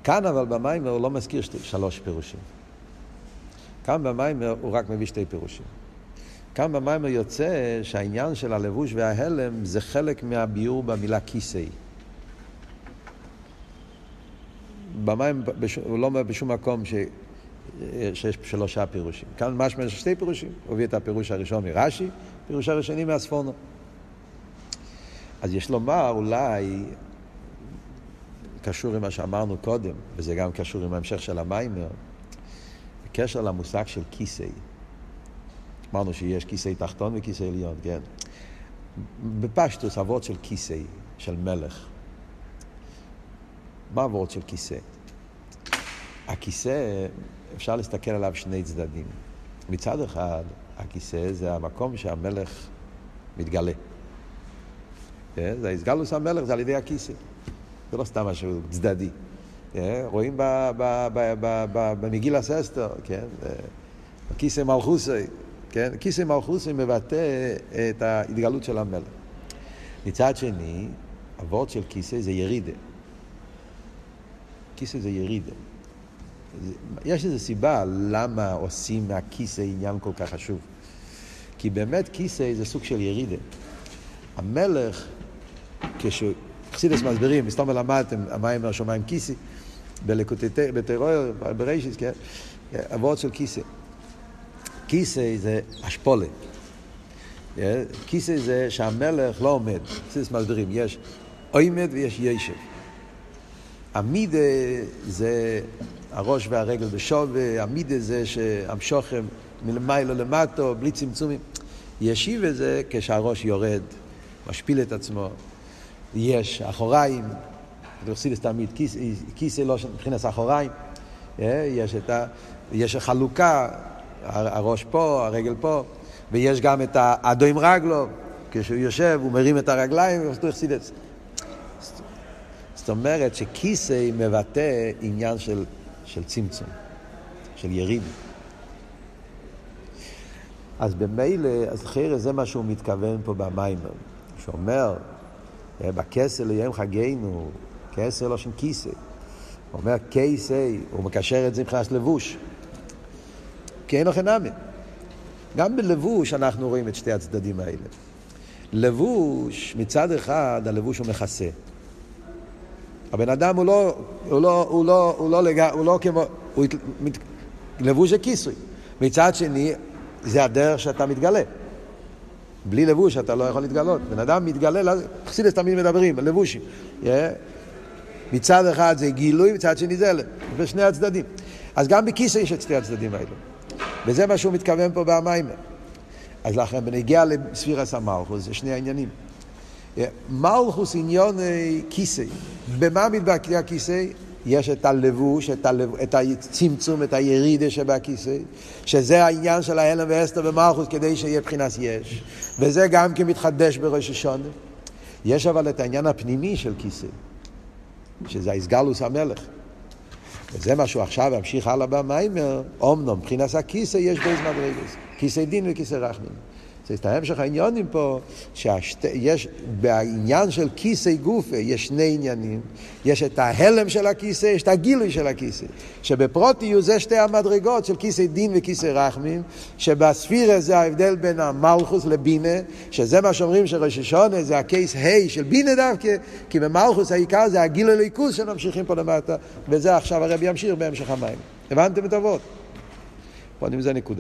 כאן אבל במיימר הוא לא מזכיר שתי, שלוש פירושים. כאן במיימר הוא רק מביא שתי פירושים. כאן במיימר יוצא שהעניין של הלבוש וההלם זה חלק מהביור במילה כיסא. במים הוא לא אומר בשום מקום ש... שיש שלושה פירושים. כאן משמע יש שתי פירושים. הוא הביא את הפירוש הראשון מרש"י, פירוש הראשני מהספורנו. אז יש לומר אולי קשור עם מה שאמרנו קודם, וזה גם קשור עם ההמשך של המיימר, בקשר למושג של כיסא. אמרנו שיש כיסא תחתון וכיסא עליון, כן. בפשטוס אבות של כיסא, של מלך. מה אבות של כיסא? הכיסא, אפשר להסתכל עליו שני צדדים. מצד אחד, הכיסא זה המקום שהמלך מתגלה. כן? זה הסגלוס המלך, זה על ידי הכיסא. זה לא סתם משהו צדדי. כן? רואים במגיל הססטר, כן? בכיסא מלכוסי. כן? כיסא מלכוסי מבטא את ההתגלות של המלך. מצד שני, הוורד של כיסא זה ירידה. כיסא זה ירידה. יש איזו סיבה למה עושים מהכיסא עניין כל כך חשוב. כי באמת כיסא זה סוג של ירידה. המלך, כשחסידס מסבירים, מסתום למדתם, המים מהשמיים כיסא, בטרור, ברישיס, כן? אבות של כיסא. כיסא זה אשפולה. כיסא זה שהמלך לא עומד. חסידס מסבירים, יש עומד ויש ישב. עמידה זה הראש והרגל בשווה, עמידה זה שהמשוכם מלמיילו למטו, בלי צמצומים. ישיבה זה כשהראש יורד, משפיל את עצמו, יש אחוריים, חסידס תמיד, כיסא לא מבחינת אחוריים, יש, את ה, יש חלוקה, הראש פה, הרגל פה, ויש גם את האדו עם רגלו, כשהוא יושב, הוא מרים את הרגליים, הוא חסידס. זאת אומרת שכיסא מבטא עניין של, של צמצום, של יריד. אז במילא, אז חרא זה מה שהוא מתכוון פה במיימר. שאומר, בכסר ליום חגנו, כסר לא שם כיסא. הוא אומר כיסא, הוא מקשר את זה מבחינת לבוש. כי אין לכם נמי. גם בלבוש אנחנו רואים את שתי הצדדים האלה. לבוש, מצד אחד, הלבוש הוא מכסה. הבן אדם הוא לא, הוא לא, הוא לא, הוא לא, לג... הוא לא כמו, הוא מת... לבוש זה כיסוי. מצד שני, זה הדרך שאתה מתגלה. בלי לבוש אתה לא יכול להתגלות. בן אדם מתגלה, חסידס תמיד מדברים, לבושים. Yeah. מצד אחד זה גילוי, מצד שני זה בשני הצדדים. אז גם בכיסא יש את שתי הצדדים האלו. וזה מה שהוא מתכוון פה במיימר. אז לכן, בנגיע לספירס המלכוס, זה שני העניינים. מלכוס עניון כיסא. במה מתבקע הכיסא? יש את הלבוש, את, הלב, את הצמצום, את הירידה שבכיסא, שזה העניין של ההלם ואסתר במלכוס כדי שיהיה מבחינת יש. וזה גם כן מתחדש בראש השונה. יש אבל את העניין הפנימי של כיסא, שזה האיסגלוס המלך. וזה מה שהוא עכשיו ימשיך הלאה במיימר, אומנום, מבחינת הכיסא יש בייז מדרגס, כיסא דין וכיסא רחמים. זה את ההמשך העניונים פה, שיש בעניין של כיסא גופה, יש שני עניינים. יש את ההלם של הכיסא, יש את הגילוי של הכיסא. שבפרוטיוס זה שתי המדרגות של כיסא דין וכיסא רחמים, שבספירה זה ההבדל בין המלכוס לבינה, שזה מה שאומרים שראש השונה זה הקייס ה' של בינה דווקא, כי במלכוס העיקר זה הגילוי ליכוס שממשיכים פה למטה, וזה עכשיו הרבי ימשיך בהמשך המים. הבנתם את אבות? פה זה נקודה.